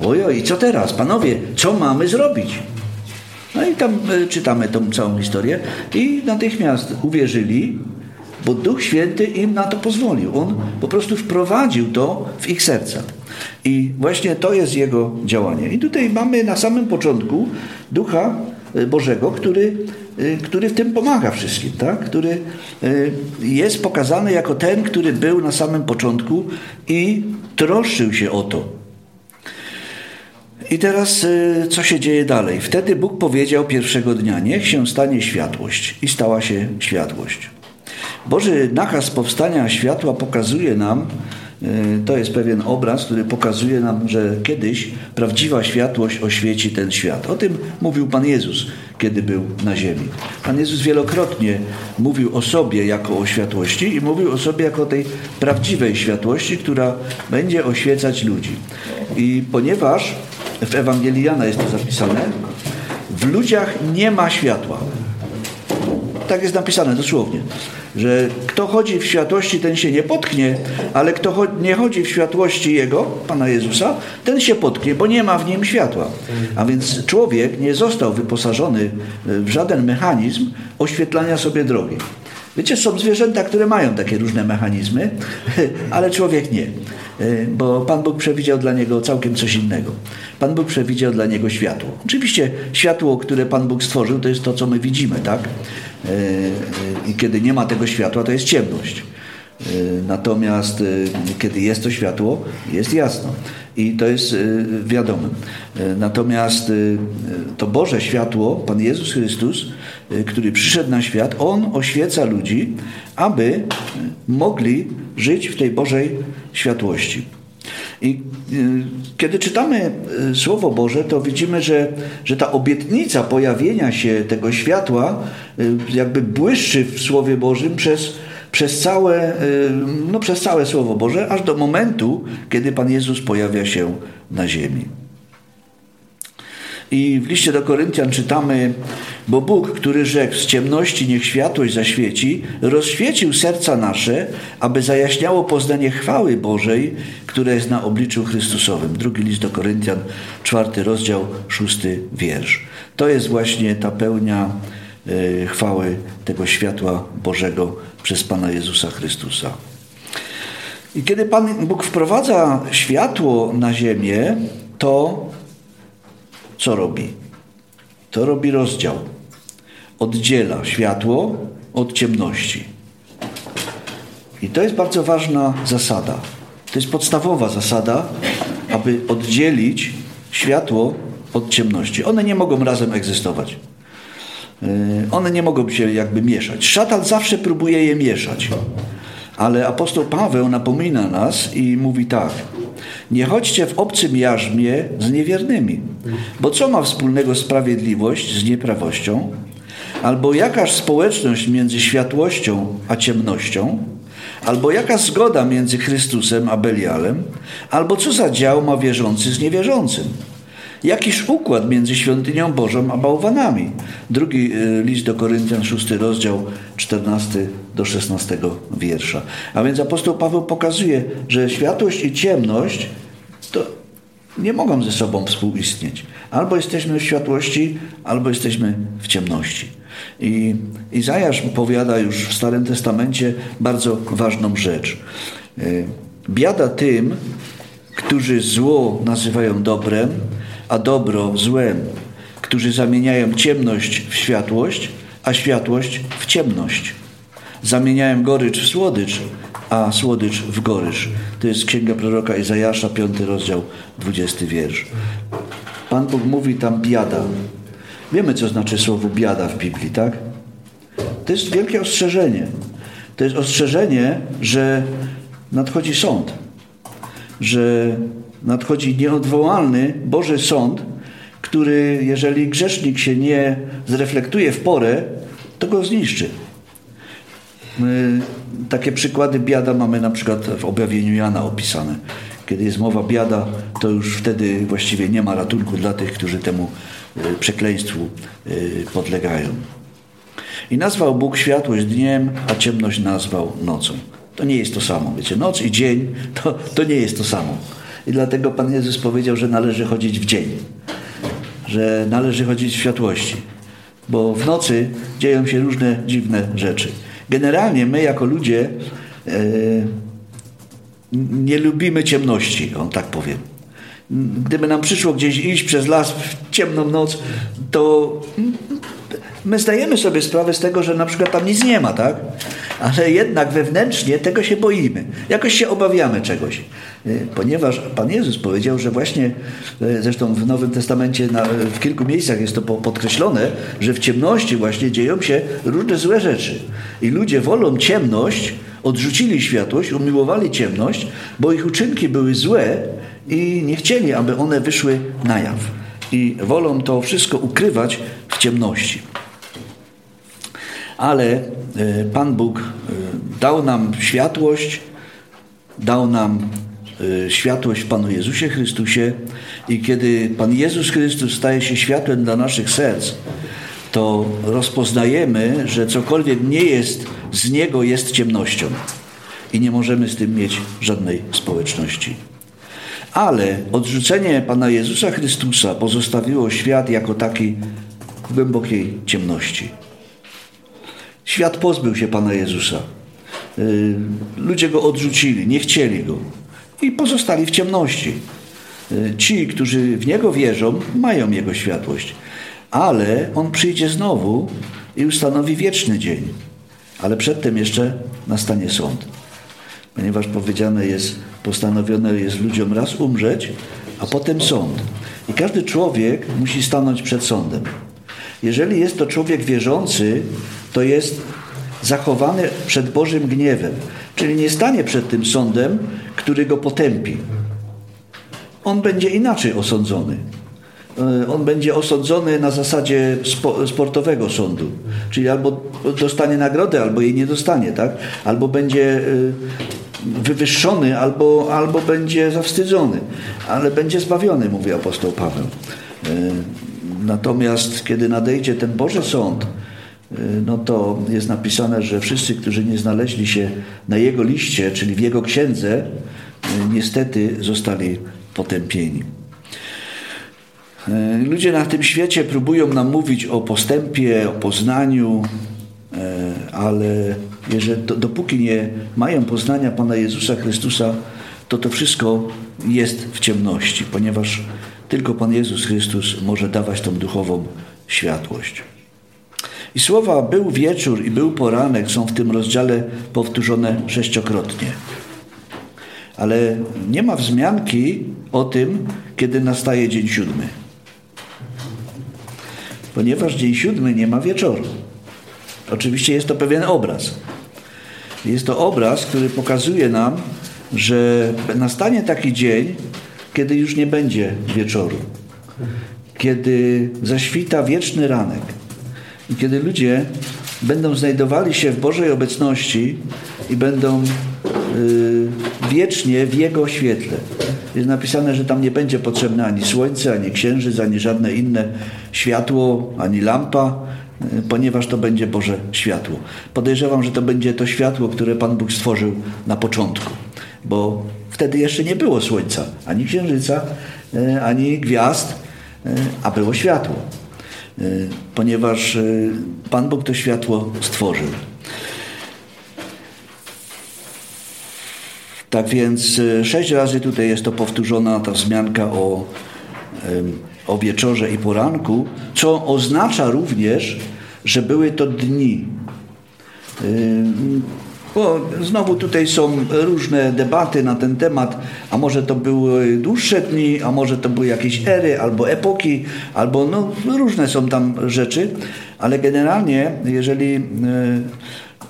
Ojoj, co teraz? Panowie, co mamy zrobić? No i tam e, czytamy tą całą historię i natychmiast uwierzyli, bo Duch Święty im na to pozwolił. On po prostu wprowadził to w ich serca. I właśnie to jest Jego działanie. I tutaj mamy na samym początku Ducha e, Bożego, który, e, który w tym pomaga wszystkim, tak? który jest pokazany jako ten, który był na samym początku i troszczył się o to, i teraz y, co się dzieje dalej? Wtedy Bóg powiedział pierwszego dnia: Niech się stanie światłość. I stała się światłość. Boży nakaz powstania światła pokazuje nam, y, to jest pewien obraz, który pokazuje nam, że kiedyś prawdziwa światłość oświeci ten świat. O tym mówił Pan Jezus, kiedy był na ziemi. Pan Jezus wielokrotnie mówił o sobie jako o światłości i mówił o sobie jako o tej prawdziwej światłości, która będzie oświecać ludzi. I ponieważ w Ewangelii Jana jest to zapisane, w ludziach nie ma światła. Tak jest napisane dosłownie, że kto chodzi w światłości, ten się nie potknie, ale kto nie chodzi w światłości Jego, Pana Jezusa, ten się potknie, bo nie ma w nim światła. A więc człowiek nie został wyposażony w żaden mechanizm oświetlania sobie drogi. Wiecie, są zwierzęta, które mają takie różne mechanizmy, ale człowiek nie. E, bo Pan Bóg przewidział dla niego całkiem coś innego. Pan Bóg przewidział dla niego światło. Oczywiście światło, które Pan Bóg stworzył, to jest to, co my widzimy, tak? E, e, I kiedy nie ma tego światła, to jest ciemność. Natomiast kiedy jest to światło, jest jasno. I to jest wiadome. Natomiast to Boże światło, Pan Jezus Chrystus, który przyszedł na świat, On oświeca ludzi, aby mogli żyć w tej Bożej światłości. I kiedy czytamy Słowo Boże, to widzimy, że, że ta obietnica pojawienia się tego światła jakby błyszczy w Słowie Bożym przez, przez, całe, no przez całe Słowo Boże, aż do momentu, kiedy Pan Jezus pojawia się na ziemi. I w liście do Koryntian czytamy, bo Bóg, który rzekł z ciemności niech światłość zaświeci, rozświecił serca nasze, aby zajaśniało poznanie chwały Bożej, która jest na obliczu Chrystusowym. Drugi list do Koryntian, czwarty rozdział, szósty wiersz. To jest właśnie ta pełnia y, chwały tego światła Bożego przez Pana Jezusa Chrystusa. I kiedy Pan Bóg wprowadza światło na ziemię, to co robi? To robi rozdział. Oddziela światło od ciemności. I to jest bardzo ważna zasada. To jest podstawowa zasada, aby oddzielić światło od ciemności. One nie mogą razem egzystować. Yy, one nie mogą się jakby mieszać. Szatan zawsze próbuje je mieszać. Ale apostoł Paweł napomina nas i mówi tak. Nie chodźcie w obcym jarzmie z niewiernymi, bo co ma wspólnego sprawiedliwość z nieprawością? Albo jakaż społeczność między światłością a ciemnością? Albo jaka zgoda między Chrystusem a Belialem? Albo co za dział ma wierzący z niewierzącym? Jakiż układ między świątynią Bożą a bałwanami? Drugi y, list do Koryntian, szósty rozdział, 14 do 16 wiersza. A więc apostoł Paweł pokazuje, że światłość i ciemność to nie mogą ze sobą współistnieć. Albo jesteśmy w światłości, albo jesteśmy w ciemności. I Izajasz powiada już w Starym Testamencie bardzo ważną rzecz. Y, Biada tym, którzy zło nazywają dobrem, a dobro złem, którzy zamieniają ciemność w światłość, a światłość w ciemność. Zamieniają gorycz w słodycz, a słodycz w goryż. To jest księga proroka Izajasza, 5 rozdział, 20 wiersz. Pan Bóg mówi tam biada. Wiemy, co znaczy słowo biada w Biblii, tak? To jest wielkie ostrzeżenie. To jest ostrzeżenie, że nadchodzi sąd. Że nadchodzi nieodwołalny Boży Sąd, który, jeżeli grzesznik się nie zreflektuje w porę, to go zniszczy. My takie przykłady biada mamy na przykład w objawieniu Jana opisane. Kiedy jest mowa biada, to już wtedy właściwie nie ma ratunku dla tych, którzy temu y, przekleństwu y, podlegają. I nazwał Bóg światłość dniem, a ciemność nazwał nocą. To nie jest to samo. Wiecie, noc i dzień to, to nie jest to samo. I dlatego Pan Jezus powiedział, że należy chodzić w dzień, że należy chodzić w światłości, bo w nocy dzieją się różne dziwne rzeczy. Generalnie my, jako ludzie, e, nie lubimy ciemności, on tak powiem. Gdyby nam przyszło gdzieś iść przez las w ciemną noc, to my zdajemy sobie sprawę z tego, że na przykład tam nic nie ma, tak? Ale jednak wewnętrznie tego się boimy. Jakoś się obawiamy czegoś. Y, Ponieważ Pan Jezus powiedział, że właśnie, y, zresztą w Nowym Testamencie na, w kilku miejscach jest to po- podkreślone, że w ciemności właśnie dzieją się różne złe rzeczy. I ludzie wolą ciemność, odrzucili światłość, umiłowali ciemność, bo ich uczynki były złe i nie chcieli, aby one wyszły na jaw. I wolą to wszystko ukrywać w ciemności. Ale e, Pan Bóg e, dał nam światłość, dał nam e, światłość Panu Jezusie Chrystusie i kiedy Pan Jezus Chrystus staje się światłem dla naszych serc, to rozpoznajemy, że cokolwiek nie jest z Niego jest ciemnością i nie możemy z tym mieć żadnej społeczności. Ale odrzucenie Pana Jezusa Chrystusa pozostawiło świat jako taki w głębokiej ciemności. Świat pozbył się Pana Jezusa. Y, Ludzie go odrzucili, nie chcieli go i pozostali w ciemności. Y, Ci, którzy w niego wierzą, mają jego światłość, ale on przyjdzie znowu i ustanowi wieczny dzień. Ale przedtem jeszcze nastanie sąd. Ponieważ powiedziane jest, postanowione jest ludziom raz umrzeć, a potem sąd. I każdy człowiek musi stanąć przed sądem. Jeżeli jest to człowiek wierzący, to jest zachowany przed Bożym gniewem, czyli nie stanie przed tym sądem, który go potępi. On będzie inaczej osądzony. E, On będzie osądzony na zasadzie spo, sportowego sądu, czyli albo dostanie nagrodę, albo jej nie dostanie, tak? Albo będzie y, wywyższony, albo, albo będzie zawstydzony, ale będzie zbawiony, mówi apostoł Paweł. Natomiast kiedy nadejdzie ten Boży Sąd, y, no to jest napisane, że wszyscy, którzy nie znaleźli się na Jego liście, czyli w Jego księdze, y, niestety zostali potępieni. Y, Ludzie na tym świecie próbują nam mówić o postępie, o poznaniu, ale jeżeli, do, dopóki nie mają poznania Pana Jezusa Chrystusa, to to wszystko jest w ciemności, ponieważ tylko Pan Jezus Chrystus może dawać tą duchową światłość. I słowa był wieczór i był poranek są w tym rozdziale powtórzone sześciokrotnie. Ale nie ma wzmianki o tym, kiedy nastaje dzień siódmy. Ponieważ dzień siódmy nie ma wieczoru. Oczywiście jest to pewien obraz. Jest to obraz, który pokazuje nam, że nastanie taki dzień, kiedy już nie będzie wieczoru, kiedy zaświta wieczny ranek i kiedy ludzie będą znajdowali się w Bożej obecności i będą y, wiecznie w Jego świetle. Jest napisane, że tam nie będzie potrzebne ani słońce, ani księżyc, ani żadne inne światło, ani lampa, y, ponieważ to będzie Boże światło. Podejrzewam, że to będzie to światło, które Pan Bóg stworzył na początku, bo wtedy jeszcze nie było słońca, ani księżyca, y, ani gwiazd, y, a było światło. Y, ponieważ Pan Bóg to światło stworzył. Tak więc sześć razy tutaj jest to powtórzona ta wzmianka o, o wieczorze i poranku, co oznacza również, że były to dni. Bo znowu tutaj są różne debaty na ten temat, a może to były dłuższe dni, a może to były jakieś ery albo epoki, albo no, różne są tam rzeczy, ale generalnie, jeżeli y,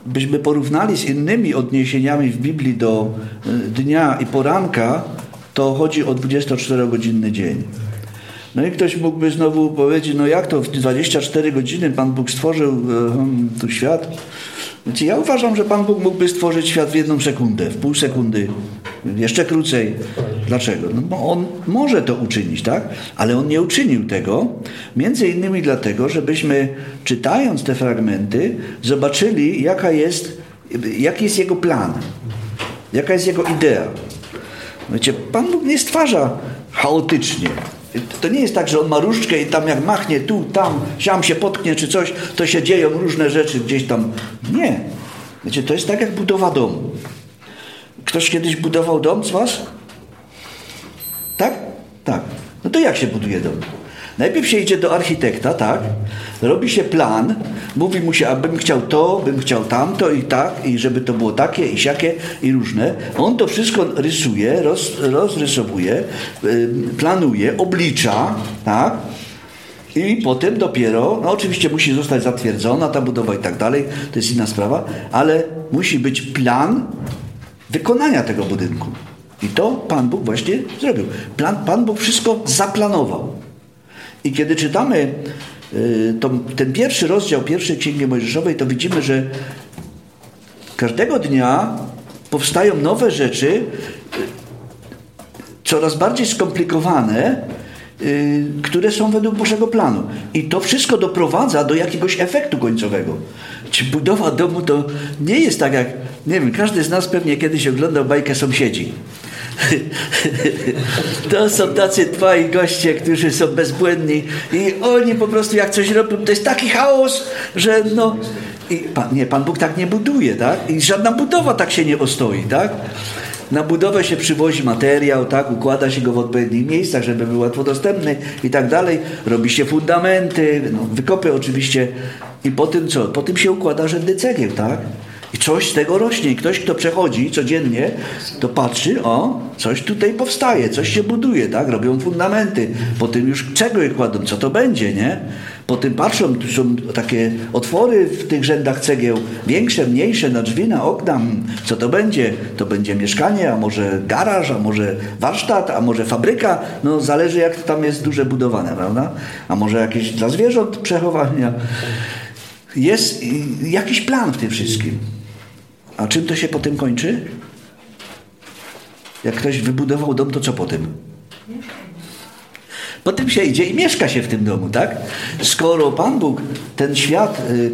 byśmy porównali z innymi odniesieniami w Biblii do y, dnia i poranka, to chodzi o 24-godzinny dzień. No i ktoś mógłby znowu powiedzieć, no jak to w 24 godziny Pan Bóg stworzył y, tu świat? Znaczy, ja uważam, że Pan Bóg mógłby stworzyć świat w jedną sekundę, w pół sekundy, jeszcze krócej. Dlaczego? No bo On może to uczynić, tak? Ale On nie uczynił tego, między innymi dlatego, żebyśmy czytając te fragmenty zobaczyli, jaka jest, jaki jest Jego plan, jaka jest Jego idea. Wiecie, Pan Bóg nie stwarza chaotycznie. To nie jest tak, że on ma różdżkę i tam jak machnie tu, tam, siam się potknie czy coś, to się dzieją różne rzeczy gdzieś tam. Nie. Wiecie, to jest tak jak budowa domu. Ktoś kiedyś budował dom z was? Tak? Tak. No to jak się buduje dom? Najpierw się idzie do architekta, tak? Robi się plan, mówi mu się, abym chciał to, bym chciał tamto i tak, i żeby to było takie i siakie i różne. On to wszystko rysuje, roz, rozrysowuje, yy, planuje, oblicza, tak? I potem dopiero, no oczywiście musi zostać zatwierdzona ta budowa i tak dalej, to jest inna sprawa, ale musi być plan wykonania tego budynku. I to Pan Bóg właśnie zrobił. Plan, Pan Bóg wszystko zaplanował. I kiedy czytamy y, to, ten pierwszy rozdział pierwszej Księgi Mojżeszowej, to widzimy, że każdego dnia powstają nowe rzeczy, y, coraz bardziej skomplikowane, y, które są według Bożego planu. I to wszystko doprowadza do jakiegoś efektu końcowego. Czy budowa domu to nie jest tak jak, nie wiem, każdy z nas pewnie kiedyś oglądał bajkę Sąsiedzi. To są tacy dwaj goście, którzy są bezbłędni i oni po prostu jak coś robią, to jest taki chaos, że no... Pan, nie, Pan Bóg tak nie buduje, tak? I żadna budowa tak się nie ostoi, tak? Na budowę się przywozi materiał, tak? Układa się go w odpowiednich miejscach, żeby był łatwo dostępny i tak dalej. Robi się fundamenty, no, wykopy oczywiście i po tym co? Po tym się układa rzędy cegieł, tak? I coś z tego rośnie. I ktoś, kto przechodzi codziennie, to patrzy, o, coś tutaj powstaje, coś się buduje, tak? Robią fundamenty. Potem już czego je kładą, co to będzie, nie? Potem patrzą, tu są takie otwory w tych rzędach cegieł, większe, mniejsze, na drzwi, na okna. Co to będzie? To będzie mieszkanie, a może garaż, a może warsztat, a może fabryka. No zależy jak to tam jest duże budowane, prawda? A może jakieś dla zwierząt przechowania. Jest jakiś plan w tym wszystkim. A czym to się potem kończy? Jak ktoś wybudował dom, to co potem? Potem się idzie i mieszka się w tym domu, tak? Skoro Pan Bóg ten świat y,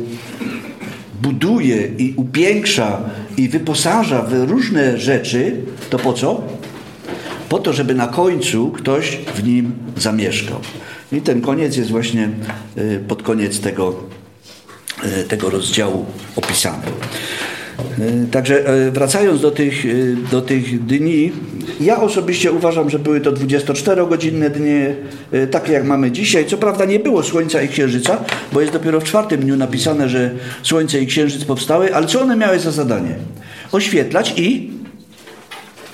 buduje i upiększa i wyposaża w różne rzeczy, to po co? Po to, żeby na końcu ktoś w nim zamieszkał. I ten koniec jest właśnie y, pod koniec tego, y, tego rozdziału opisany. Także wracając do tych, do tych dni, ja osobiście uważam, że były to 24-godzinne dnie, takie jak mamy dzisiaj. Co prawda nie było Słońca i Księżyca, bo jest dopiero w czwartym dniu napisane, że Słońce i Księżyc powstały, ale co one miały za zadanie? Oświetlać i,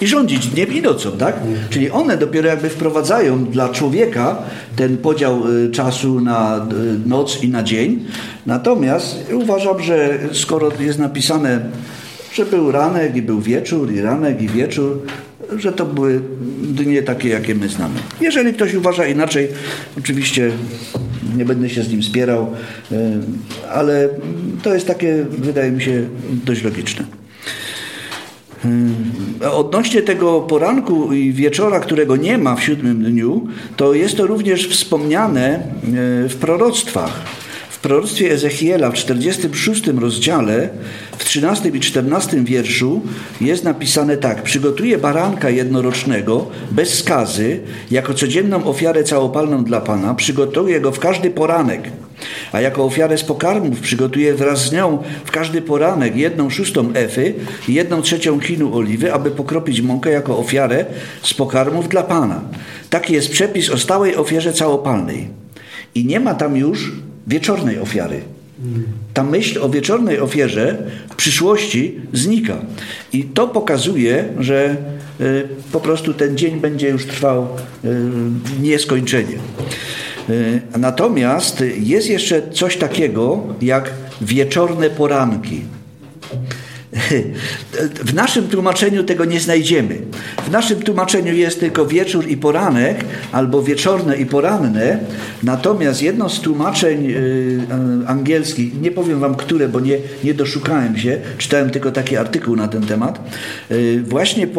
i rządzić dniem i nocą, tak? Czyli one dopiero jakby wprowadzają dla człowieka ten podział czasu na noc i na dzień. Natomiast uważam, że skoro jest napisane że był ranek i był wieczór, i ranek i wieczór, że to były dnie takie, jakie my znamy. Jeżeli ktoś uważa inaczej, oczywiście nie będę się z nim spierał, e, ale to jest takie, wydaje mi się, dość logiczne. E, Odnośnie tego poranku i wieczora, którego nie ma w siódmym dniu, to jest to również wspomniane e, w proroctwach. W proroctwie Ezechiela w 46 rozdziale, w 13 i 14 wierszu jest napisane tak. Przygotuję baranka jednorocznego, bez skazy, jako codzienną ofiarę całopalną dla Pana. Przygotuję go w każdy poranek. A jako ofiarę z pokarmów przygotuję wraz z nią w każdy poranek jedną szóstą efy i jedną trzecią chinu oliwy, aby pokropić mąkę jako ofiarę z pokarmów dla Pana. Taki jest przepis o stałej ofierze całopalnej. I nie ma tam już wieczornej ofiary. Ta myśl o wieczornej ofierze w przyszłości znika. I to pokazuje, że y, po prostu ten dzień będzie już trwał y, nieskończenie. Y, Natomiast jest jeszcze coś takiego jak wieczorne poranki. W naszym tłumaczeniu tego nie znajdziemy. W naszym tłumaczeniu jest tylko wieczór i poranek, albo wieczorne i poranne. Natomiast jedno z tłumaczeń y, angielskich, nie powiem wam które, bo nie, nie doszukałem się, czytałem tylko taki artykuł na ten temat, y, właśnie y, y,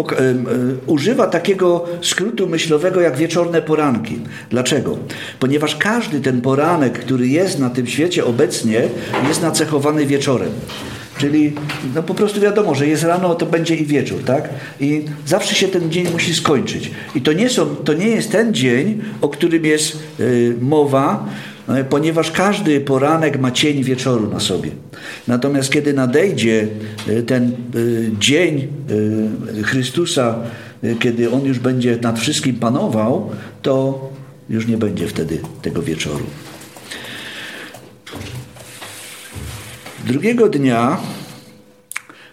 używa takiego skrótu myślowego jak wieczorne poranki. Dlaczego? Ponieważ każdy ten poranek, który jest na tym świecie obecnie, jest nacechowany wieczorem. Czyli no po prostu wiadomo, że jest rano, to będzie i wieczór, tak? I zawsze się ten dzień musi skończyć. I to nie, są, to nie jest ten dzień, o którym jest y, mowa, y, ponieważ każdy poranek ma cień wieczoru na sobie. Natomiast kiedy nadejdzie y, ten y, dzień y, Chrystusa, kiedy On już będzie nad wszystkim panował, to już nie będzie wtedy tego wieczoru. Drugiego dnia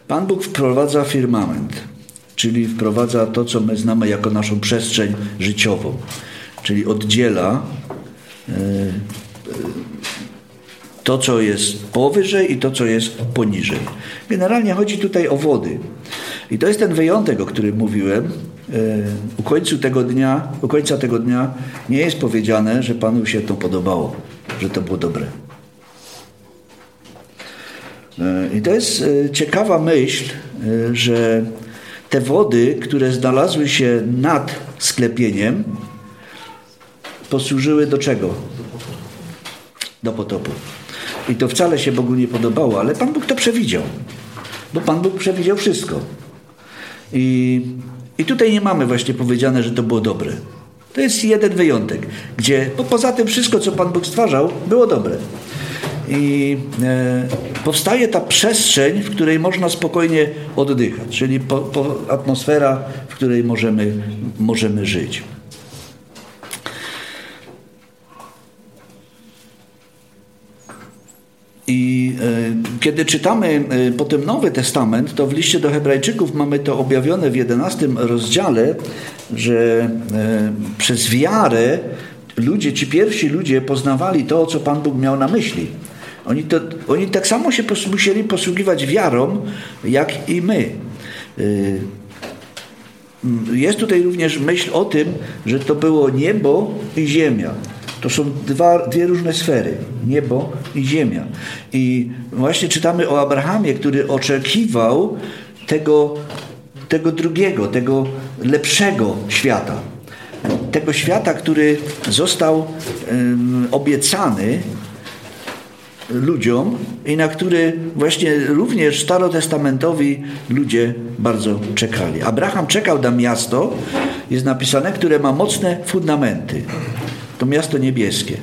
Pan Bóg wprowadza firmament, czyli wprowadza to, co my znamy jako naszą przestrzeń życiową, czyli oddziela e, to, co jest powyżej i to, co jest poniżej. Generalnie chodzi tutaj o wody. I to jest ten wyjątek, o którym mówiłem. E, U końca tego dnia, u końca tego dnia nie jest powiedziane, że Panu się to podobało, że to było dobre. I to jest e, ciekawa myśl, e, że te wody, które znalazły się nad sklepieniem, posłużyły do czego? Do potopu. I to wcale się Bogu nie podobało, ale Pan Bóg to przewidział. Bo Pan Bóg przewidział wszystko. I, i tutaj nie mamy właśnie powiedziane, że to było dobre. To jest jeden wyjątek, gdzie poza tym wszystko, co Pan Bóg stwarzał, było dobre. I e, powstaje ta przestrzeń, w której można spokojnie oddychać, czyli po, po atmosfera, w której możemy, możemy żyć. I e, kiedy czytamy e, potem Nowy Testament, to w liście do Hebrajczyków mamy to objawione w 11 rozdziale, że przez wiarę ludzie, ci pierwsi ludzie poznawali to, co Pan Bóg miał na myśli. Oni, to, oni tak samo się pos, musieli posługiwać wiarą, jak i my. Y, jest tutaj również myśl o tym, że to było niebo i ziemia. To są dwa, dwie różne sfery. Niebo i ziemia. I właśnie czytamy o Abrahamie, który oczekiwał tego, tego drugiego, tego lepszego świata. Tego świata, który został um, obiecany ludziom i na który właśnie również starotestamentowi ludzie bardzo czekali. Abraham czekał na miasto, jest napisane, które ma mocne fundamenty. To miasto niebieskie.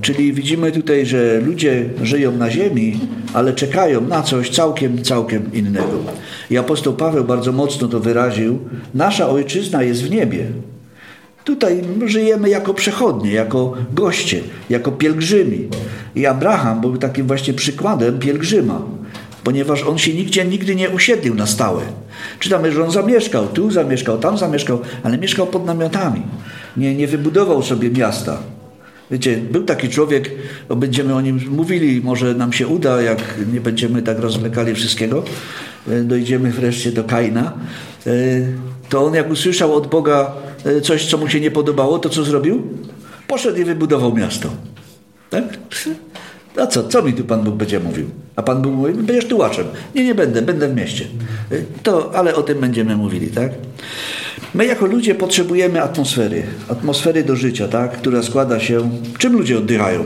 Czyli widzimy tutaj, że ludzie żyją na ziemi, ale czekają na coś całkiem, całkiem innego. I apostoł Paweł bardzo mocno to wyraził. Nasza ojczyzna jest w niebie. Tutaj żyjemy jako przechodnie, jako goście, jako pielgrzymi. I Abraham był takim właśnie przykładem pielgrzyma, ponieważ on się nigdzie nigdy nie usiedlił na stałe. Czytamy, że on zamieszkał, tu zamieszkał, tam zamieszkał, ale mieszkał pod namiotami. Nie, nie wybudował sobie miasta. Wiecie, był taki człowiek, będziemy o nim mówili, może nam się uda, jak nie będziemy tak rozmykali wszystkiego, e, dojdziemy wreszcie do Kaina, e, to on jak usłyszał od Boga coś, co mu się nie podobało, to co zrobił? Poszedł i wybudował miasto. Tak? A co, co mi tu Pan Bóg będzie mówił? A Pan Bóg mówi, będziesz tułaczem. Nie, nie będę, będę w mieście. To, ale o tym będziemy mówili, tak? My jako ludzie potrzebujemy atmosfery, atmosfery do życia, tak? która składa się... Czym ludzie oddychają?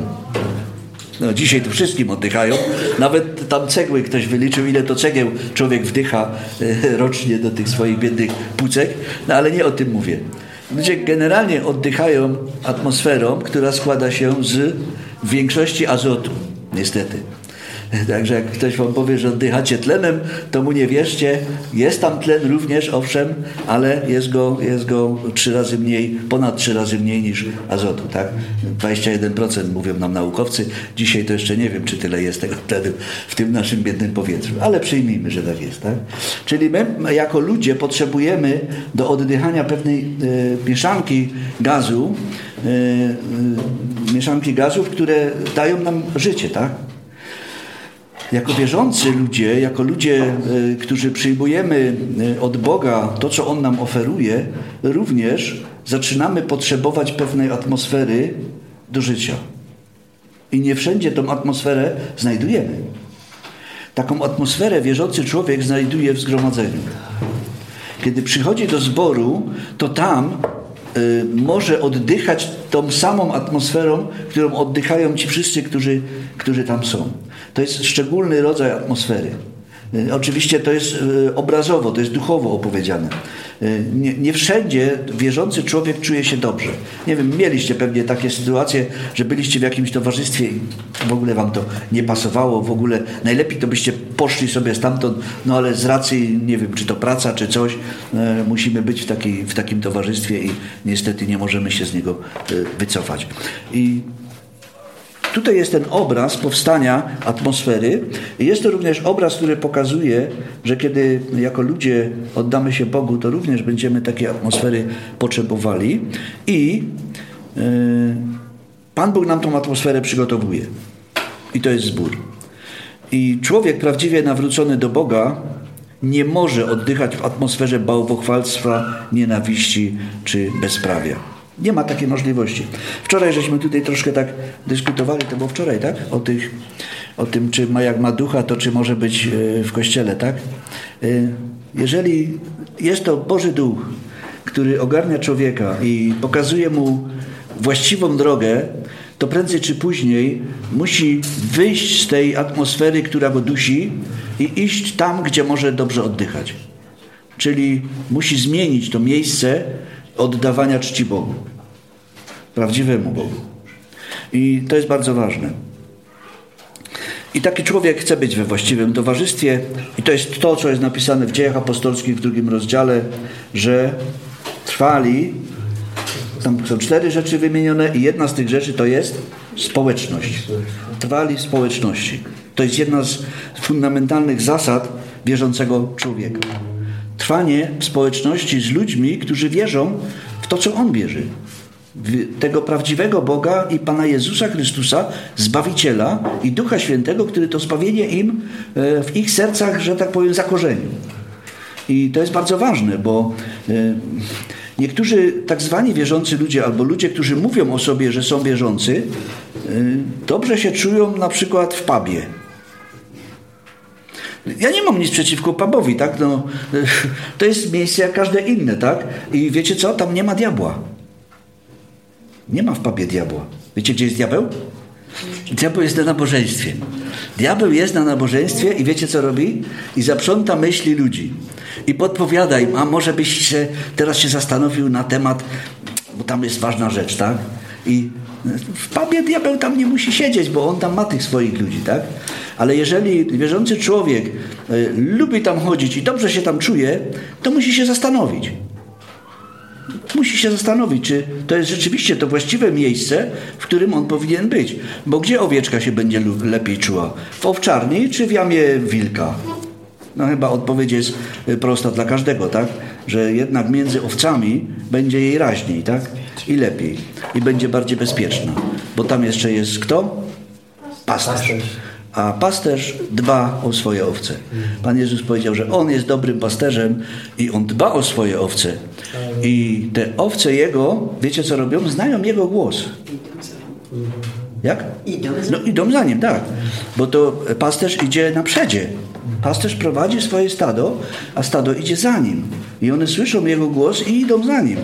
No, dzisiaj to wszystkim oddychają. Nawet tam cegły ktoś wyliczył, ile to cegieł człowiek wdycha e, rocznie do tych swoich biednych płucek. No ale nie o tym mówię. Ludzie generalnie oddychają atmosferą, która składa się z większości azotu, niestety. Także jak ktoś wam powie, że oddychacie tlenem, to mu nie wierzcie. Jest tam tlen również, owszem, ale jest go, jest go trzy razy mniej, ponad trzy razy mniej niż azotu. Tak? 21% mówią nam naukowcy. Dzisiaj to jeszcze nie wiem, czy tyle jest tego tlenu w tym naszym biednym powietrzu, ale przyjmijmy, że tak jest. Tak? Czyli my jako ludzie potrzebujemy do oddychania pewnej e, mieszanki gazu, e, e, mieszanki gazów, które dają nam życie, tak? Jako wierzący ludzie, jako ludzie, e, którzy przyjmujemy e, od Boga to, co On nam oferuje, również zaczynamy potrzebować pewnej atmosfery do życia. I nie wszędzie tą atmosferę znajdujemy. Taką atmosferę wierzący człowiek znajduje w zgromadzeniu. Kiedy przychodzi do zboru, to tam może oddychać tą samą atmosferą, którą oddychają ci wszyscy, którzy, którzy tam są. To jest szczególny rodzaj atmosfery. Y, oczywiście to jest y, obrazowo, to jest duchowo opowiedziane. Y, nie, nie, wszędzie wierzący człowiek czuje się dobrze. Nie wiem, mieliście pewnie takie sytuacje, że byliście w jakimś towarzystwie i w ogóle wam to nie pasowało, w ogóle najlepiej to byście poszli sobie stamtąd, no ale z racji, nie wiem, czy to praca, czy coś, musimy być w, takiej, w takim towarzystwie i niestety nie możemy się z niego wycofać. I Tutaj jest ten obraz powstania atmosfery. Jest to również obraz, który pokazuje, że kiedy jako ludzie oddamy się Bogu, to również będziemy takiej atmosfery potrzebowali. I yy, Pan Bóg nam tą atmosferę przygotowuje. I to jest zbór. I człowiek prawdziwie nawrócony do Boga nie może oddychać w atmosferze bałwochwalstwa, nienawiści czy bezprawia. Nie ma takiej możliwości. Wczoraj żeśmy tutaj troszkę tak dyskutowali, to było wczoraj, tak? O, tych, o tym, czy ma jak ma ducha, to czy może być e, w kościele, tak? E, jeżeli jest to Boży Duch, który ogarnia człowieka i pokazuje mu właściwą drogę, to prędzej czy później musi wyjść z tej atmosfery, która go dusi i iść tam, gdzie może dobrze oddychać. Czyli musi zmienić to miejsce, oddawania czci Bogu. Prawdziwemu Bogu. I to jest bardzo ważne. I taki człowiek chce być we właściwym towarzystwie, i to jest to, co jest napisane w Dziejach Apostolskich w drugim rozdziale, że trwali, tam są cztery rzeczy wymienione, i jedna z tych rzeczy to jest społeczność. Trwali w społeczności. To jest jedna z fundamentalnych zasad wierzącego człowieka trwanie w społeczności z ludźmi, którzy wierzą w to, co On wierzy. W tego prawdziwego Boga i Pana Jezusa Chrystusa, Zbawiciela i Ducha Świętego, który to zbawienie im e, w ich sercach, że tak powiem, zakorzenił. I to jest bardzo ważne, bo e, niektórzy tak zwani wierzący ludzie, albo ludzie, którzy mówią o sobie, że są wierzący, e, dobrze się czują na przykład w pubie ja nie mam nic przeciwko pubowi, tak? No, to jest miejsce jak każde inne, tak? I wiecie co? Tam nie ma diabła. Nie ma w pubie diabła. Wiecie, gdzie jest diabeł? Diabeł jest na nabożeństwie. Diabeł jest na nabożeństwie i wiecie, co robi? I zaprząta myśli ludzi. I podpowiada im, a może byś się teraz się zastanowił na temat, bo tam jest ważna rzecz, tak? I w pubie diabeł tam nie musi siedzieć, bo on tam ma tych swoich ludzi, tak? Ale jeżeli wierzący człowiek y, lubi tam chodzić i dobrze się tam czuje, to musi się zastanowić. Musi się zastanowić, czy to jest rzeczywiście to właściwe miejsce, w którym on powinien być. Bo gdzie owieczka się będzie lepiej czuła? W owczarni czy w jamie wilka? No chyba odpowiedź jest y, prosta dla każdego, tak? Że jednak między owcami będzie jej raźniej, tak? I lepiej. I będzie bardziej bezpieczna. Bo tam jeszcze jest kto? Pasterz. a pasterz dba o swoje owce. Pan Jezus powiedział, że On jest dobrym pasterzem i On dba o swoje owce. I te owce Jego, wiecie co robią? Znają Jego głos. Jak? Idą za No idą za nim, tak. Bo to pasterz idzie na przedzie. Pasterz prowadzi swoje stado, a stado idzie za nim. I one słyszą jego głos i idą za nim.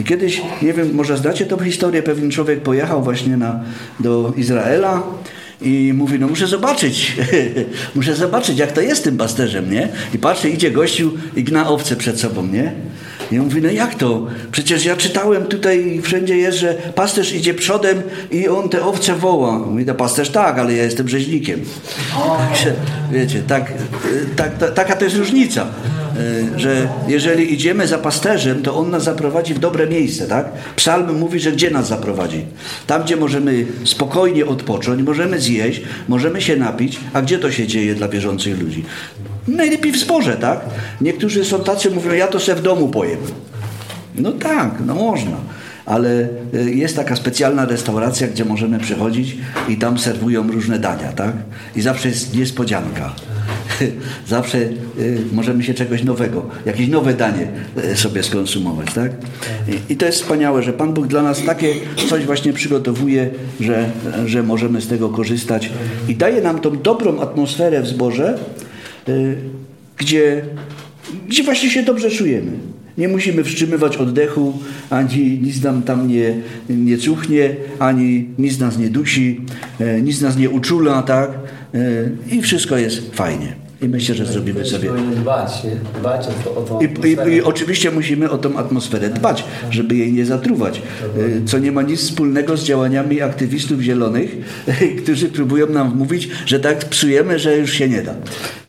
I kiedyś, nie wiem, może znacie tą historię, pewien człowiek pojechał właśnie na, do Izraela i mówi, no muszę zobaczyć, muszę zobaczyć, jak to jest tym pasterzem, nie? I patrzy, idzie gościu i gna owce przed sobą, nie? I on mówi, no jak to? Przecież ja czytałem tutaj, wszędzie jest, że pasterz idzie przodem i on te owce woła. Mówi, no pasterz tak, ale ja jestem rzeźnikiem. Także, wiecie, tak, tak, ta- taka to jest różnica, że jeżeli idziemy za pasterzem, to on nas zaprowadzi w dobre miejsce, tak? Psalm mówi, że gdzie nas zaprowadzi? Tam, gdzie możemy spokojnie odpocząć, możemy zjeść, możemy się napić, a gdzie to się dzieje dla wierzących ludzi? Najlepiej w zborze, tak? Niektórzy są tacy, mówią, ja to se w domu pojem. No tak, no można. Ale y, jest taka specjalna restauracja, gdzie możemy przychodzić i tam serwują różne dania, tak? I zawsze jest niespodzianka. Zawsze y, możemy się czegoś nowego, jakieś nowe danie y, sobie skonsumować, tak? I, to jest wspaniałe, że Pan Bóg dla nas takie coś właśnie przygotowuje, że, że możemy z tego korzystać i daje nam tą dobrą atmosferę w zborze, gdzie, gdzie właśnie się dobrze czujemy. Nie musimy wstrzymywać oddechu, ani nic nam tam nie, nie cuchnie, ani nic nas nie dusi, e, nic nas nie uczula, tak? E, I wszystko jest fajnie. I myślę, że zrobimy sobie. Dbać? Dbać o, to, I, i, I oczywiście musimy o tą atmosferę dbać, żeby jej nie zatruwać. E, Co nie ma nic wspólnego z działaniami aktywistów zielonych, którzy próbują nam wmówić, że tak psujemy, że już się nie da.